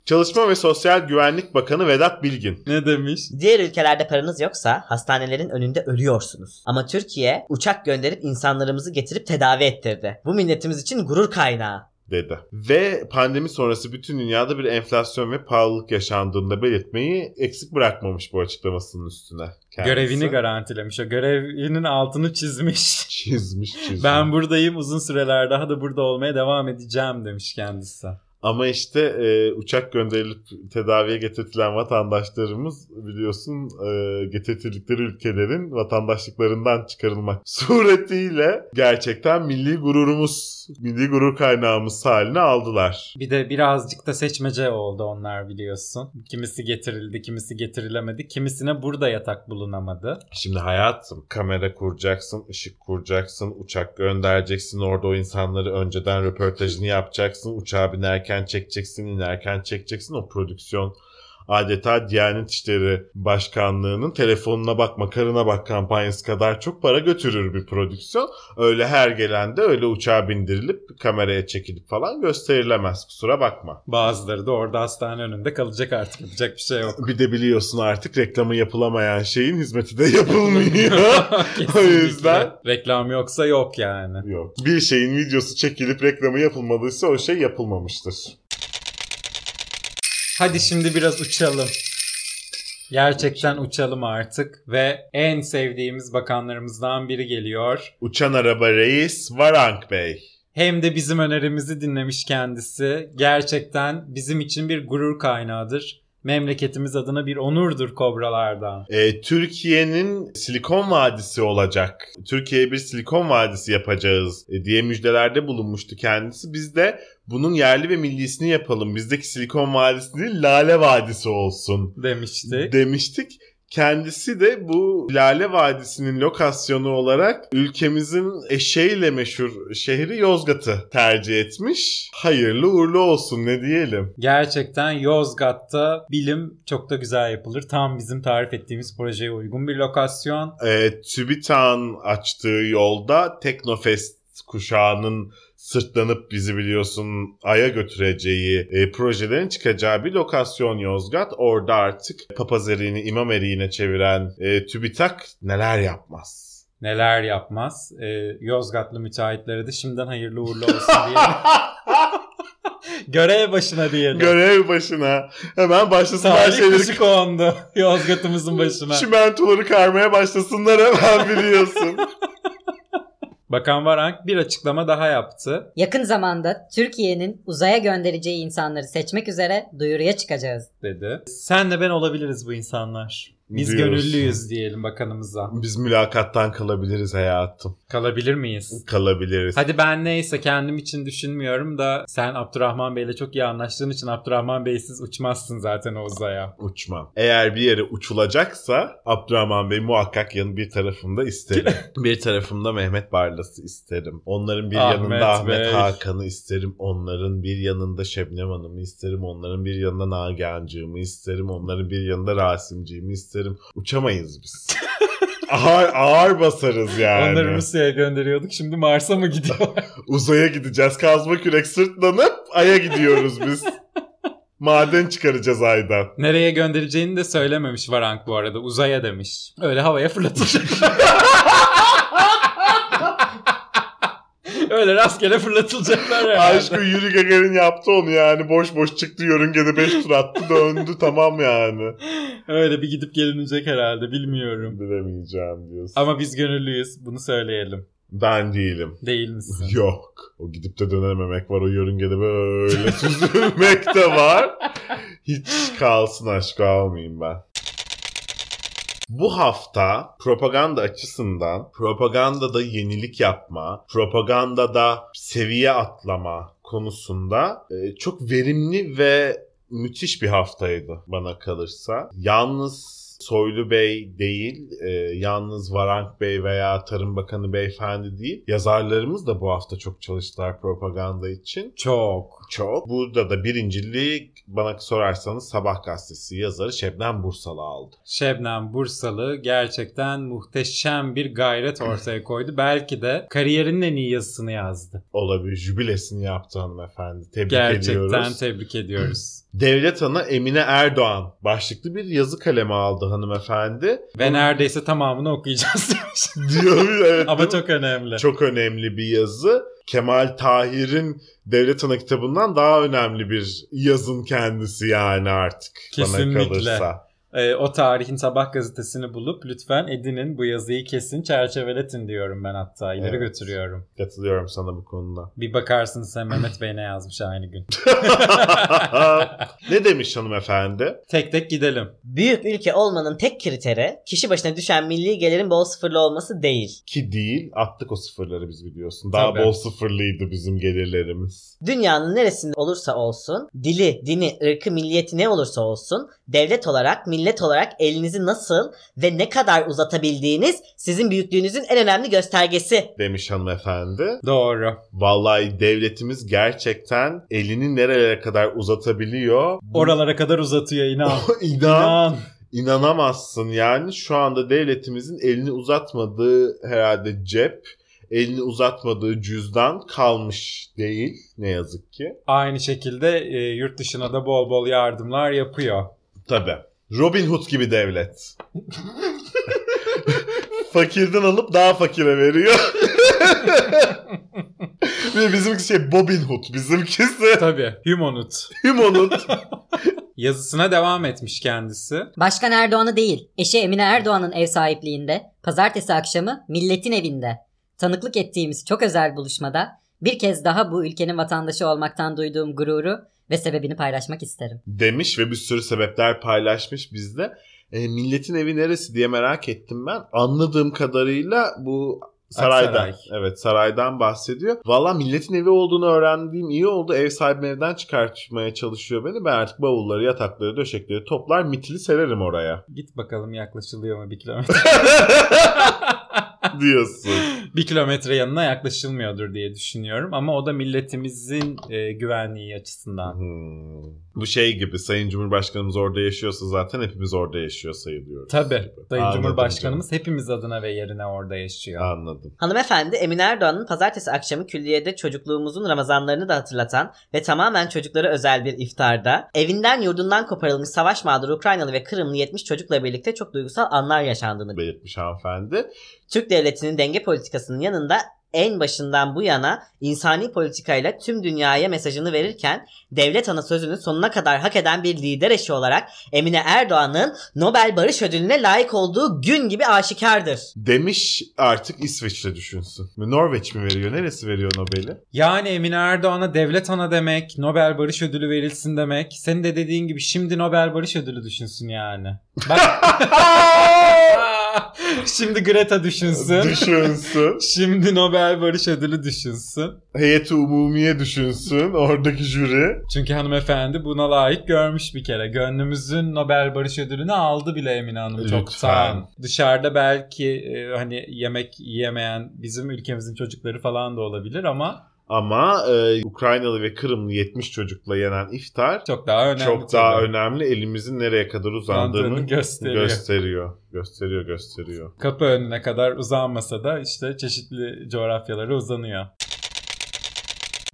Çalışma ve Sosyal Güvenlik Bakanı Vedat Bilgin. Ne demiş? Diğer ülkelerde paranız yoksa hastanelerin önünde ölüyorsunuz. Ama Türkiye uçak gönderip insanlarımızı getirip tedavi ettirdi. Bu milletimiz için gurur kaynağı. dedi. Ve pandemi sonrası bütün dünyada bir enflasyon ve pahalılık yaşandığında belirtmeyi eksik bırakmamış bu açıklamasının üstüne. Kendisi. Görevini garantilemiş. O görevinin altını çizmiş. çizmiş çizmiş. Ben buradayım uzun süreler daha da burada olmaya devam edeceğim demiş kendisi. Ama işte e, uçak gönderilip tedaviye getirtilen vatandaşlarımız biliyorsun e, getirtildikleri ülkelerin vatandaşlıklarından çıkarılmak suretiyle gerçekten milli gururumuz, milli gurur kaynağımız haline aldılar. Bir de birazcık da seçmece oldu onlar biliyorsun. Kimisi getirildi, kimisi getirilemedi. Kimisine burada yatak bulunamadı. Şimdi hayatım kamera kuracaksın, ışık kuracaksın, uçak göndereceksin. Orada o insanları önceden röportajını yapacaksın. Uçağa binerken çekeceksin, inerken çekeceksin. O prodüksiyon adeta Diyanet İşleri Başkanlığı'nın telefonuna bakma karına bak kampanyası kadar çok para götürür bir prodüksiyon. Öyle her gelen de öyle uçağa bindirilip kameraya çekilip falan gösterilemez kusura bakma. Bazıları da orada hastane önünde kalacak artık yapacak bir şey yok. Bir de biliyorsun artık reklamı yapılamayan şeyin hizmeti de yapılmıyor. o yüzden Reklam yoksa yok yani. yok. Bir şeyin videosu çekilip reklamı yapılmadıysa o şey yapılmamıştır. Hadi şimdi biraz uçalım. Gerçekten uçalım artık ve en sevdiğimiz bakanlarımızdan biri geliyor. Uçan araba reis Varank Bey. Hem de bizim önerimizi dinlemiş kendisi. Gerçekten bizim için bir gurur kaynağıdır. Memleketimiz adına bir onurdur kobralardan. Ee, Türkiye'nin Silikon Vadisi olacak. Türkiye'ye bir Silikon Vadisi yapacağız e, diye müjdelerde bulunmuştu kendisi. Biz de bunun yerli ve millisini yapalım. Bizdeki Silikon Vadisi değil Lale Vadisi olsun Demişti. demiştik. Kendisi de bu Lale Vadisi'nin lokasyonu olarak ülkemizin eşeğiyle meşhur şehri Yozgat'ı tercih etmiş. Hayırlı uğurlu olsun ne diyelim. Gerçekten Yozgat'ta bilim çok da güzel yapılır. Tam bizim tarif ettiğimiz projeye uygun bir lokasyon. e, TÜBİTAK'ın açtığı yolda Teknofest kuşağının sırtlanıp bizi biliyorsun Ay'a götüreceği e, projelerin çıkacağı bir lokasyon Yozgat. Orada artık papaz eriğini imam eriğine çeviren e, TÜBİTAK neler yapmaz. Neler yapmaz. Ee, Yozgatlı müteahhitlere de şimdiden hayırlı uğurlu olsun diyelim. Görev başına diyelim. Görev başına hemen başlasınlar Salih şeyleri kuşu kondu Yozgat'ımızın başına. çimentoları karmaya başlasınlar hemen biliyorsun. Bakan Varank bir açıklama daha yaptı. Yakın zamanda Türkiye'nin uzaya göndereceği insanları seçmek üzere duyuruya çıkacağız. dedi. Senle ben olabiliriz bu insanlar. Biz Diyorsun. gönüllüyüz diyelim bakanımıza. Biz mülakattan kalabiliriz hayatım. Kalabilir miyiz? Kalabiliriz. Hadi ben neyse kendim için düşünmüyorum da sen Abdurrahman Bey'le çok iyi anlaştığın için Abdurrahman Bey'siz uçmazsın zaten o uzaya. Uçmam. Eğer bir yere uçulacaksa Abdurrahman Bey muhakkak yanı bir tarafında isterim. bir tarafımda Mehmet Barlas'ı isterim. Onların bir Ahmet yanında Ahmet Bey. Hakan'ı isterim. Onların bir yanında Şebnem Hanım'ı isterim. Onların bir yanında Nagihan'cığımı isterim. Onların bir yanında Rasim'ciğimi isterim. Uçamayız biz. ağır, ağır basarız yani. Onları Rusya'ya gönderiyorduk şimdi Mars'a mı gidiyorlar? Uzaya gideceğiz. Kazma kürek sırtlanıp Ay'a gidiyoruz biz. Maden çıkaracağız Ay'dan. Nereye göndereceğini de söylememiş Varank bu arada. Uzaya demiş. Öyle havaya fırlatacak. Öyle rastgele fırlatılacaklar herhalde. Aşkı Yuri Gagarin yaptı onu yani. Boş boş çıktı yörüngede 5 tur attı döndü tamam yani. Öyle bir gidip gelinecek herhalde bilmiyorum. Bilemeyeceğim diyorsun. Ama biz gönüllüyüz. Bunu söyleyelim. Ben değilim. Değil misin? Yok. O gidip de dönememek var. O yörüngede böyle süzülmek de var. Hiç kalsın aşk almayayım ben. Bu hafta propaganda açısından propagandada yenilik yapma, propagandada seviye atlama konusunda e, çok verimli ve müthiş bir haftaydı bana kalırsa. Yalnız Soylu Bey değil, e, yalnız Varank Bey veya Tarım Bakanı Beyefendi değil. Yazarlarımız da bu hafta çok çalıştılar propaganda için. Çok. Çok. Burada da birinciliği bana sorarsanız Sabah gazetesi yazarı Şebnem Bursalı aldı. Şebnem Bursalı gerçekten muhteşem bir gayret ortaya koydu. Belki de kariyerinin en iyi yazısını yazdı. Olabilir. Jübilesini yaptı hanımefendi. Tebrik Gerçekten ediyoruz. tebrik ediyoruz. Devlet Ana Emine Erdoğan başlıklı bir yazı kaleme aldı hanımefendi. Ve neredeyse tamamını okuyacağız demiş. Diyor evet. Ama çok önemli. çok önemli bir yazı. Kemal Tahir'in Devlet Ana kitabından daha önemli bir yazın kendisi yani artık bana Kesinlikle. kalırsa. Ee, o tarihin sabah gazetesini bulup lütfen edinin bu yazıyı kesin çerçeveletin diyorum ben hatta. İleri Evet. götürüyorum. Katılıyorum sana bu konuda. Bir bakarsınız sen Mehmet Bey ne yazmış aynı gün. ne demiş hanımefendi? Tek tek gidelim. Büyük ülke olmanın tek kriteri kişi başına düşen milli gelirin bol sıfırlı olması değil. Ki değil attık o sıfırları biz biliyorsun. Daha Tabii. bol sıfırlıydı bizim gelirlerimiz. Dünyanın neresinde olursa olsun, dili, dini, ırkı, milliyeti ne olursa olsun, devlet olarak milli millet olarak elinizi nasıl ve ne kadar uzatabildiğiniz sizin büyüklüğünüzün en önemli göstergesi. demiş hanımefendi. Doğru. Vallahi devletimiz gerçekten elini nerelere kadar uzatabiliyor. Oralara kadar uzatıyor inan. İnan, İnan. inanamazsın yani şu anda devletimizin elini uzatmadığı herhalde cep, elini uzatmadığı cüzdan kalmış değil ne yazık ki. Aynı şekilde e, yurt dışına da bol bol yardımlar yapıyor. Tabi. Robin Hood gibi devlet. Fakirden alıp daha fakire veriyor. Ve bizimki şey Bobin Hood. Bizimkisi Tabii. Humanut. Humanhood. Yazısına devam etmiş kendisi. Başkan Erdoğan'ı değil, eşi Emine Erdoğan'ın ev sahipliğinde, pazartesi akşamı milletin evinde. Tanıklık ettiğimiz çok özel buluşmada bir kez daha bu ülkenin vatandaşı olmaktan duyduğum gururu ve sebebini paylaşmak isterim. demiş ve bir sürü sebepler paylaşmış bizde. E, milletin evi neresi diye merak ettim ben. Anladığım kadarıyla bu saraydan. Aksaray. Evet saraydan bahsediyor. Valla milletin evi olduğunu öğrendiğim iyi oldu. Ev sahibim evden çıkartmaya çalışıyor beni. Ben artık bavulları, yatakları, döşekleri toplar mitili sererim oraya. Git bakalım yaklaşılıyor mu bir kilometre. Diyorsun. bir kilometre yanına yaklaşılmıyordur diye düşünüyorum. Ama o da milletimizin e, güvenliği açısından. Hmm. Bu şey gibi Sayın Cumhurbaşkanımız orada yaşıyorsa zaten hepimiz orada yaşıyor sayılıyoruz. Tabii. gibi. Sayın Anladım Cumhurbaşkanımız hepimiz adına ve yerine orada canım. yaşıyor. Anladım. Hanımefendi Emine Erdoğan'ın pazartesi akşamı külliyede çocukluğumuzun Ramazanlarını da hatırlatan ve tamamen çocuklara özel bir iftarda evinden yurdundan koparılmış savaş mağduru Ukraynalı ve Kırımlı 70 çocukla birlikte çok duygusal anlar yaşandığını Belirtmiş hanımefendi. Türk devletinin denge politikasının yanında en başından bu yana insani politikayla tüm dünyaya mesajını verirken devlet ana sözünü sonuna kadar hak eden bir lider eşi olarak Emine Erdoğan'ın Nobel Barış Ödülü'ne layık olduğu gün gibi aşikardır. Demiş artık İsveç'te düşünsün. Norveç mi veriyor? Neresi veriyor Nobel'i? Yani Emine Erdoğan'a devlet ana demek, Nobel Barış Ödülü verilsin demek. Senin de dediğin gibi şimdi Nobel Barış Ödülü düşünsün yani. Bak. şimdi Greta düşünsün. düşünsün. Şimdi Nobel Barış Ödülü düşünsün. Heyeti umumiye düşünsün. Oradaki jüri. Çünkü hanımefendi buna layık görmüş bir kere. Gönlümüzün Nobel Barış Ödülünü aldı bile Emine Hanım Lütfen. çoktan. Dışarıda belki e, hani yemek yiyemeyen bizim ülkemizin çocukları falan da olabilir ama Ama e, Ukraynalı ve Kırımlı 70 çocukla yenen iftar çok daha önemli. çok daha tabii. önemli. Elimizin nereye kadar uzandığını gösteriyor. gösteriyor. Gösteriyor, gösteriyor. Kapı önüne kadar uzanmasa da işte çeşitli coğrafyalara uzanıyor.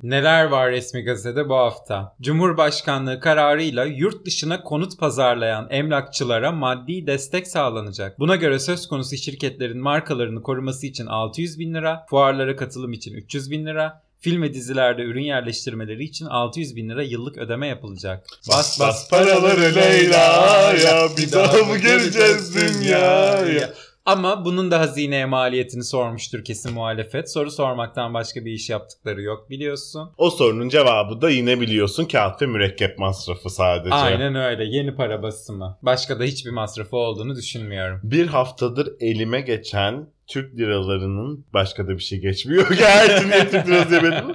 Neler var resmi gazetede bu hafta? Cumhurbaşkanlığı kararıyla yurt dışına konut pazarlayan emlakçılara maddi destek sağlanacak. Buna göre söz konusu şirketlerin markalarını koruması için 600 bin lira, fuarlara katılım için 300 bin lira, film ve dizilerde ürün yerleştirmeleri için 600 bin lira yıllık ödeme yapılacak. Bas bas paraları Leyla'ya bir daha mı geleceğiz dünyaya? Ama bunun da hazineye maliyetini sormuştur kesin muhalefet. Soru sormaktan başka bir iş yaptıkları yok biliyorsun. O sorunun cevabı da yine biliyorsun kağıt ve mürekkep masrafı sadece. Aynen öyle. Yeni para basımı. Başka da hiçbir masrafı olduğunu düşünmüyorum. Bir haftadır elime geçen Türk liralarının başka da bir şey geçmiyor. Gerçi niye Türk lirası demedim?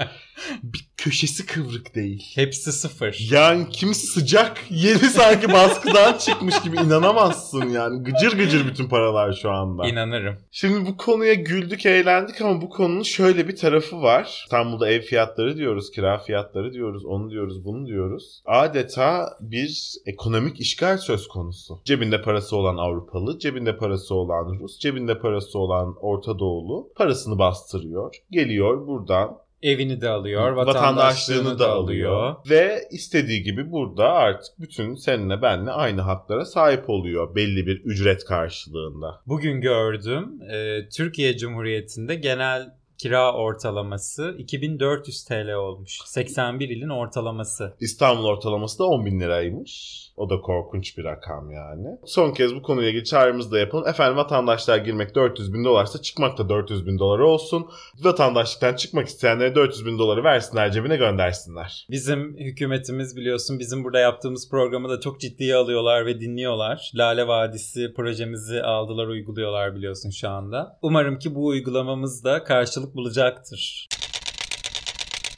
Bir köşesi kıvrık değil. Hepsi sıfır. Yani kimisi sıcak, yeni sanki baskıdan çıkmış gibi inanamazsın yani. Gıcır gıcır bütün paralar şu anda. İnanırım. Şimdi bu konuya güldük, eğlendik ama bu konunun şöyle bir tarafı var. İstanbul'da ev fiyatları diyoruz, kira fiyatları diyoruz, onu diyoruz, bunu diyoruz. Adeta bir ekonomik işgal söz konusu. Cebinde parası olan Avrupalı, cebinde parası olan Rus, cebinde parası olan Orta Doğulu parasını bastırıyor. Geliyor buradan Evini de alıyor, vatandaşlığını vatandaşlığını da alıyor. Ve istediği gibi burada artık bütün seninle benle aynı haklara sahip oluyor belli bir ücret karşılığında. Bugün gördüm. e, Türkiye Cumhuriyeti'nde genel kira ortalaması 2400 TL olmuş. 81 ilin ortalaması. İstanbul ortalaması da 10 bin liraymış. O da korkunç bir rakam yani. Son kez bu konuya ilgili çağrımızı da yapalım. Efendim vatandaşlar girmek 400 bin dolarsa çıkmak da 400 bin dolar olsun. Vatandaşlıktan çıkmak isteyenlere 400 bin doları versinler cebine göndersinler. Bizim hükümetimiz biliyorsun bizim burada yaptığımız programı da çok ciddiye alıyorlar ve dinliyorlar. Lale Vadisi projemizi aldılar uyguluyorlar biliyorsun şu anda. Umarım ki bu uygulamamız da karşılık bulacaktır.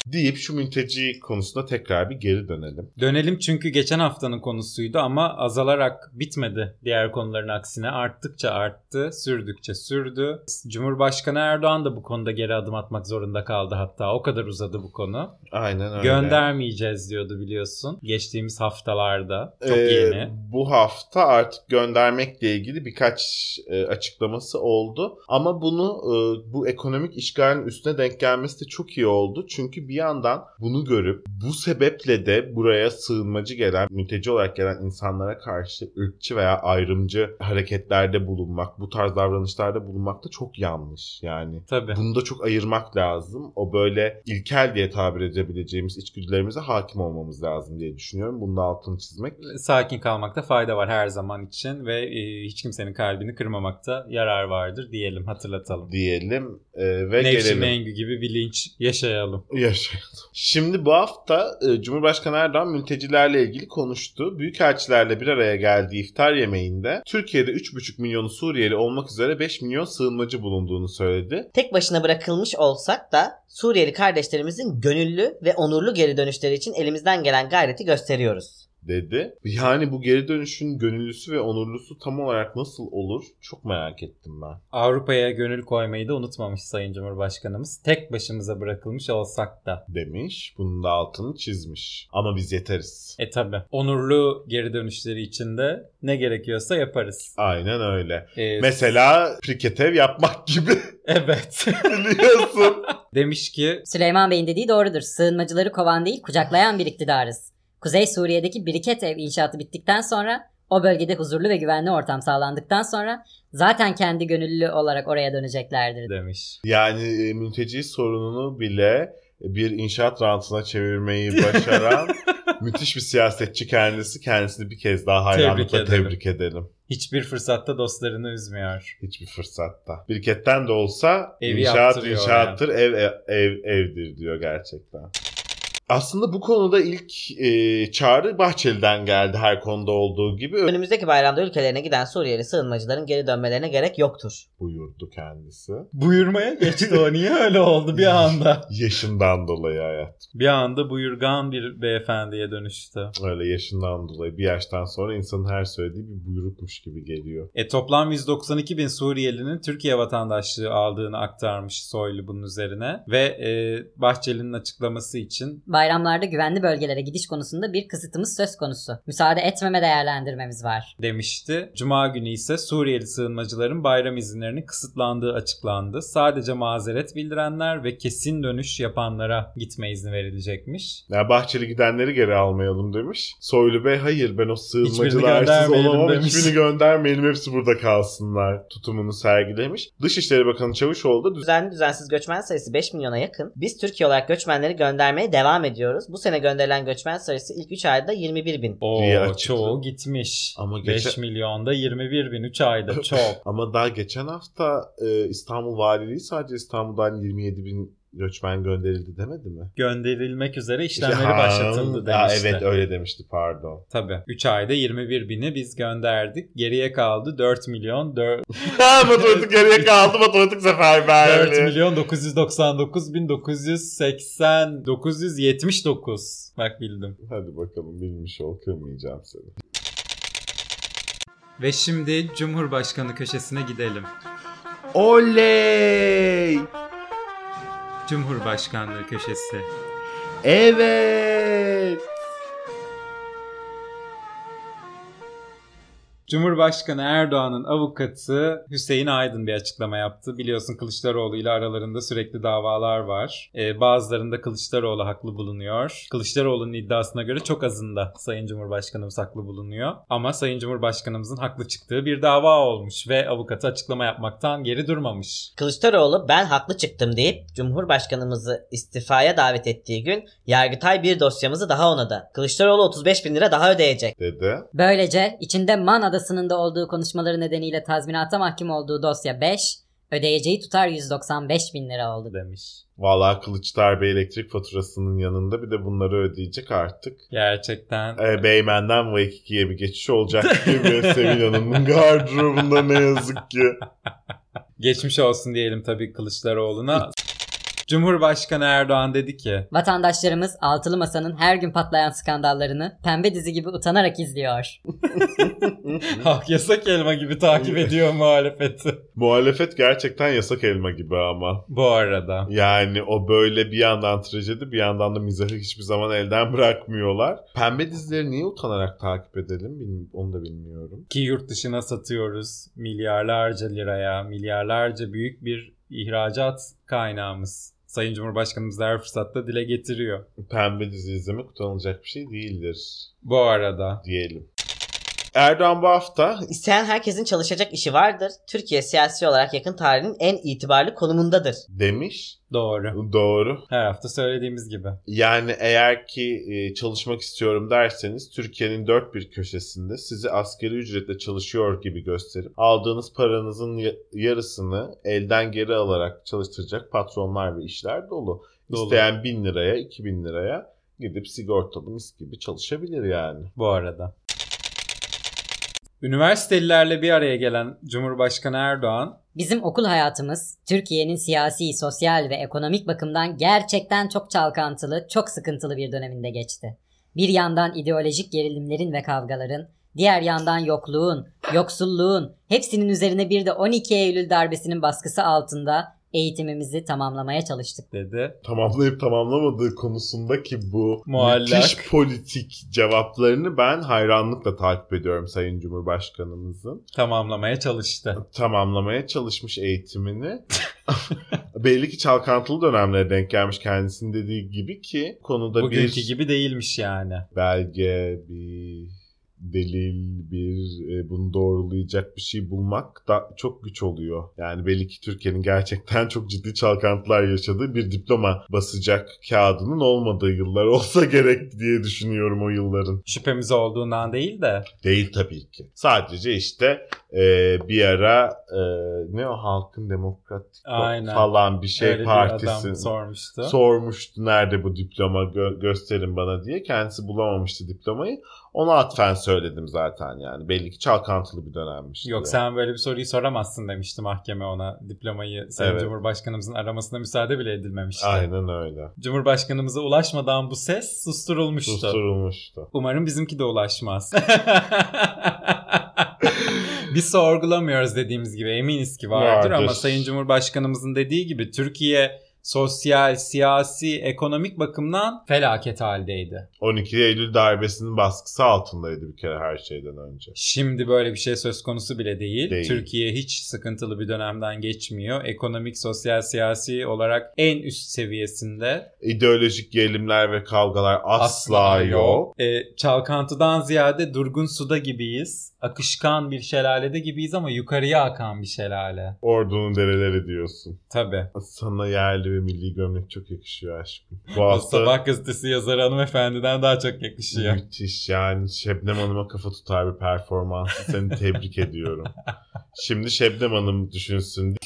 Deyip şu mülteci konusuna tekrar bir geri dönelim. Dönelim çünkü geçen haftanın konusuydu ama azalarak bitmedi diğer konuların aksine. Arttıkça arttı, sürdükçe sürdü. Cumhurbaşkanı Erdoğan da bu konuda geri adım atmak zorunda kaldı hatta. O kadar uzadı bu konu. Aynen öyle. Göndermeyeceğiz diyordu biliyorsun. Geçtiğimiz haftalarda. Çok Ee, yeni. Bu hafta artık göndermekle ilgili birkaç e, açıklaması oldu. Ama bunu e, bu ekonomik işgalin üstüne denk gelmesi de çok iyi oldu. Çünkü bir yandan bunu görüp bu sebeple de buraya sığınmacı gelen, mülteci olarak gelen insanlara karşı ırkçı veya ayrımcı hareketlerde bulunmak, bu tarz davranışlarda bulunmak da çok yanlış. Yani Tabii. bunu da çok ayırmak lazım. O böyle ilkel diye tabir edebileceğimiz içgüdülerimize hakim olmamız lazım diye düşünüyorum. Bunun da altını çizmek Sakin kalmakta fayda var her zaman için ve e, hiç kimsenin kalbini kırmamakta yarar vardır diyelim hatırlatalım. diyelim e, ve Nevşin gelelim. Mengü gibi bilinç yaşayalım. Yaşayalım. Şimdi bu hafta e, Cumhurbaşkanı Erdoğan mültecilerle ilgili konuştu. Büyükelçilerle bir araya geldiği iftar yemeğinde Türkiye'de 3,5 milyonu Suriyeli olmak üzere 5 milyon sığınmacı bulunduğunu söyledi. Tek başına bırakılmış olsak da Suriyeli kardeşlerimizin gönüllü ve onurlu geri dönüşleri için elimizden gelen gayreti gösteriyoruz. Dedi. Yani bu geri dönüşün gönüllüsü ve onurlusu tam olarak nasıl olur çok merak ettim ben. Avrupa'ya gönül koymayı da unutmamış Sayın Cumhurbaşkanımız. Tek başımıza bırakılmış olsak da. Demiş. Bunun da altını çizmiş. Ama biz yeteriz. E tabi. Onurlu geri dönüşleri için de ne gerekiyorsa yaparız. Aynen öyle. E, Mesela priketev yapmak gibi Evet. biliyorsun. Demiş ki Süleyman Bey'in dediği doğrudur. Sığınmacıları kovan değil kucaklayan bir iktidarız. Kuzey Suriye'deki biriket ev inşaatı bittikten sonra o bölgede huzurlu ve güvenli ortam sağlandıktan sonra zaten kendi gönüllü olarak oraya döneceklerdir. demiş. Yani e, mülteci sorununu bile bir inşaat rantına çevirmeyi başaran müthiş bir siyasetçi kendisi. Kendisini bir kez daha hayranlıkla Tebrik tebrik, ederim. edelim. Hiçbir fırsatta dostlarını üzmüyor. Hiçbir fırsatta. Biriketten de olsa Evi inşaat inşaattır, ev, ev ev evdir diyor gerçekten. Aslında bu konuda ilk e, çağrı Bahçeli'den geldi her konuda olduğu gibi Önümüzdeki bayramda ülkelerine giden Suriyeli sığınmacıların geri dönmelerine gerek yoktur. buyurdu kendisi. Buyurmaya geçti o. Niye öyle oldu bir anda? Yaşından dolayı hayat. Bir anda buyurgan bir beyefendiye dönüştü. Öyle yaşından dolayı bir yaştan sonra insanın her söylediği bir buyrukmuş gibi geliyor. E toplam 192 bin Suriyelinin Türkiye vatandaşlığı aldığını aktarmış Soylu bunun üzerine. Ve e, Bahçeli'nin açıklaması için Bayramlarda güvenli bölgelere gidiş konusunda bir kısıtımız söz konusu. Müsaade etmeme değerlendirmemiz var. demişti. Cuma günü ise Suriyeli sığınmacıların bayram izinlerinin kısıtlandığı açıklandı. Sadece mazeret bildirenler ve kesin dönüş yapanlara gitme izni verilecekmiş. Ya Bahçeli gidenleri geri almayalım demiş. Soylu Bey hayır ben o sığınmacılarsız olamam demiş. hiçbirini göndermeyelim hepsi burada kalsınlar tutumunu sergilemiş. Dışişleri Bakanı Çavuşoğlu da düz- Düzenli düzensiz göçmen sayısı 5 milyona yakın. Biz Türkiye olarak göçmenleri göndermeye devam ediyoruz. Bu sene gönderilen göçmen sayısı ilk 3 ayda 21 bin. O diye açıkladı. çoğu gitmiş. Ama 5 geçen- milyonda 21 bin 3 ayda çok. ama daha geçen hafta e, İstanbul Valiliği sadece İstanbul'dan 27 bin göçmen gönderildi demedi mi? Gönderilmek üzere işlemleri Ha, başlatıldı ha, demişti. evet öyle demişti pardon. Tabii. 3 ayda 21 bini biz gönderdik. Geriye kaldı 4 milyon 4, Ha matematik geriye kaldı matematik 4 seferberliği. milyon 999 bin 980 979. Bak bildim. Hadi bakalım bilmiş ol kırmayacağım seni. Ve şimdi Cumhurbaşkanı köşesine gidelim. Oley! Cumhurbaşkanlığı köşesi. Evet! Cumhurbaşkanı Erdoğan'ın avukatı Hüseyin Aydın bir açıklama yaptı. Biliyorsun Kılıçdaroğlu ile aralarında sürekli davalar var. Ee, bazılarında Kılıçdaroğlu haklı bulunuyor. Kılıçdaroğlu'nun iddiasına göre çok azında Sayın Cumhurbaşkanımız haklı bulunuyor. Ama Sayın Cumhurbaşkanımızın haklı çıktığı bir dava olmuş ve avukatı açıklama yapmaktan geri durmamış. Kılıçdaroğlu ben haklı çıktım deyip Cumhurbaşkanımızı istifaya davet ettiği gün Yargıtay bir dosyamızı daha onadı. Kılıçdaroğlu 35 bin lira daha ödeyecek. Dedi. Böylece içinde Man Adası'nın da olduğu konuşmaları nedeniyle tazminata mahkum olduğu dosya 5, ödeyeceği tutar 195 bin lira oldu. demiş. Vallahi Kılıçdaroğlu Bey elektrik faturasının yanında bir de bunları ödeyecek artık. Gerçekten E, Beymen'den Wake2'ye bir geçiş olacak gibi Sevil Hanım'ın gardırobunda ne yazık ki. geçmiş olsun diyelim tabii Kılıçdaroğlu'na. Cumhurbaşkanı Erdoğan dedi ki Vatandaşlarımız altılı masanın her gün patlayan skandallarını pembe dizi gibi utanarak izliyor. halk yasak elma gibi takip ediyor muhalefeti. Muhalefet gerçekten yasak elma gibi ama. Bu arada. Yani o böyle bir yandan trajedi bir yandan da mizahı hiçbir zaman elden bırakmıyorlar. Pembe dizileri niye utanarak takip edelim onu da bilmiyorum. Ki yurt dışına satıyoruz milyarlarca liraya, milyarlarca büyük bir ihracat kaynağımız. Sayın Cumhurbaşkanımız her fırsatta dile getiriyor. Pembe dizi izlemek utanılacak bir şey değildir Bu arada. diyelim. Erdoğan bu hafta İsteyen herkesin çalışacak işi vardır. Türkiye siyasi olarak yakın tarihin en itibarlı konumundadır. demiş. Doğru. Doğru. Her hafta söylediğimiz gibi. Yani eğer ki e, çalışmak istiyorum derseniz Türkiye'nin dört bir köşesinde sizi asgari ücretle çalışıyor gibi gösterip aldığınız paranızın ya- yarısını elden geri alarak çalıştıracak patronlar ve işler dolu. Dolu. İsteyen 1000 liraya 2000 liraya gidip sigortalı mis gibi çalışabilir yani. Bu arada. Üniversitelilerle bir araya gelen Cumhurbaşkanı Erdoğan Bizim okul hayatımız Türkiye'nin siyasi, sosyal ve ekonomik bakımdan gerçekten çok çalkantılı, çok sıkıntılı bir döneminde geçti. Bir yandan ideolojik gerilimlerin ve kavgaların, diğer yandan yokluğun, yoksulluğun, hepsinin üzerine bir de 12 Eylül darbesinin baskısı altında eğitimimizi tamamlamaya çalıştık. dedi. Tamamlayıp tamamlamadığı konusundaki bu Muallak. müthiş politik cevaplarını ben hayranlıkla takip ediyorum Sayın Cumhurbaşkanımızın. Tamamlamaya çalıştı. tamamlamaya çalışmış eğitimini. Belli ki çalkantılı dönemlere denk gelmiş kendisinin dediği gibi ki konuda Bugünkü bir gibi değilmiş yani. belge, bir delil, bir e, bunu doğrulayacak bir şey bulmak da çok güç oluyor. Yani belli ki Türkiye'nin gerçekten çok ciddi çalkantılar yaşadığı bir diploma basacak kağıdının olmadığı yıllar olsa gerek diye düşünüyorum o yılların. Şüphemiz olduğundan değil de Değil tabii ki. Sadece işte e, bir ara e, ne o halkın demokratik Aynen. falan bir şey öyle partisi sormuştu. sormuştu nerede bu diploma gö- gösterin bana diye. Kendisi bulamamıştı diplomayı. Ona atfen söyledim zaten yani. Belli ki çalkantılı bir dönemmiş. Yok sen böyle bir soruyu soramazsın demişti mahkeme ona. Diplomayı Sayın Evet. Cumhurbaşkanımızın aramasına müsaade bile edilmemişti. Aynen öyle. Cumhurbaşkanımıza ulaşmadan bu ses susturulmuştu. Susturulmuştu. Umarım bizimki de ulaşmaz. Biz sorgulamıyoruz dediğimiz gibi eminiz ki vardır, Vardır. ama Sayın Cumhurbaşkanımızın dediği gibi Türkiye sosyal, siyasi, ekonomik bakımdan felaket haldeydi. 12 Eylül darbesinin baskısı altındaydı bir kere her şeyden önce. Şimdi böyle bir şey söz konusu bile değil. Değil. Türkiye hiç sıkıntılı bir dönemden geçmiyor. Ekonomik, sosyal, siyasi olarak en üst seviyesinde. İdeolojik gerilimler ve kavgalar asla, yok. E, çalkantıdan ziyade durgun suda gibiyiz. Akışkan bir şelalede gibiyiz ama yukarıya akan bir şelale. Ordunun dereleri diyorsun. Tabii. Sana yerli ve milli gömlek çok yakışıyor aşkım. Bu hafta sabah gazetesi yazarı hanımefendiden daha çok yakışıyor. müthiş yani Şebnem Hanım'a kafa tutar bir performansı. Seni tebrik ediyorum. Şimdi Şebnem Hanım düşünsün.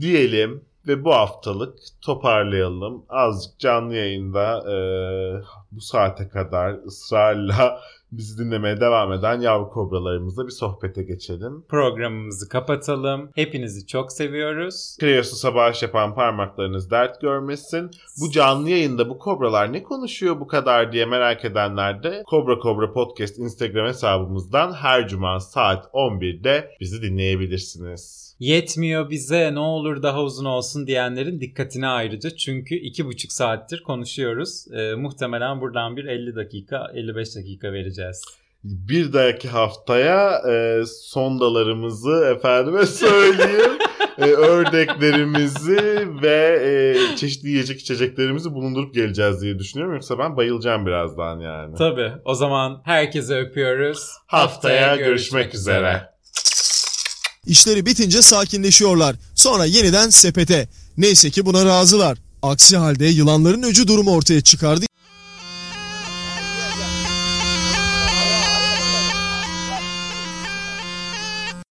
Diyelim ve bu haftalık toparlayalım. Azıcık canlı yayında e, bu saate kadar ısrarla bizi dinlemeye devam eden yavru kobralarımızla bir sohbete geçelim. Programımızı kapatalım. Hepinizi çok seviyoruz. Kreos'u sabah yapan parmaklarınız dert görmesin. Bu canlı yayında bu kobralar ne konuşuyor bu kadar diye merak edenler de Kobra Kobra Podcast Instagram hesabımızdan her cuma saat 11'de bizi dinleyebilirsiniz. Yetmiyor bize ne olur daha uzun olsun diyenlerin dikkatine ayrıca. Çünkü iki buçuk saattir konuşuyoruz. Ee, muhtemelen buradan bir 50 dakika 55 dakika vereceğiz. Bir dahaki haftaya e, sondalarımızı efendime söyleyeyim. e, ördeklerimizi ve e, çeşitli yiyecek içeceklerimizi bulundurup geleceğiz diye düşünüyorum. Yoksa ben bayılacağım birazdan yani. Tabii o zaman herkese öpüyoruz. Haftaya görüşmek üzere. İşleri bitince sakinleşiyorlar. Sonra yeniden sepete. Neyse ki buna razılar. Aksi halde yılanların öcü durumu ortaya çıkardı.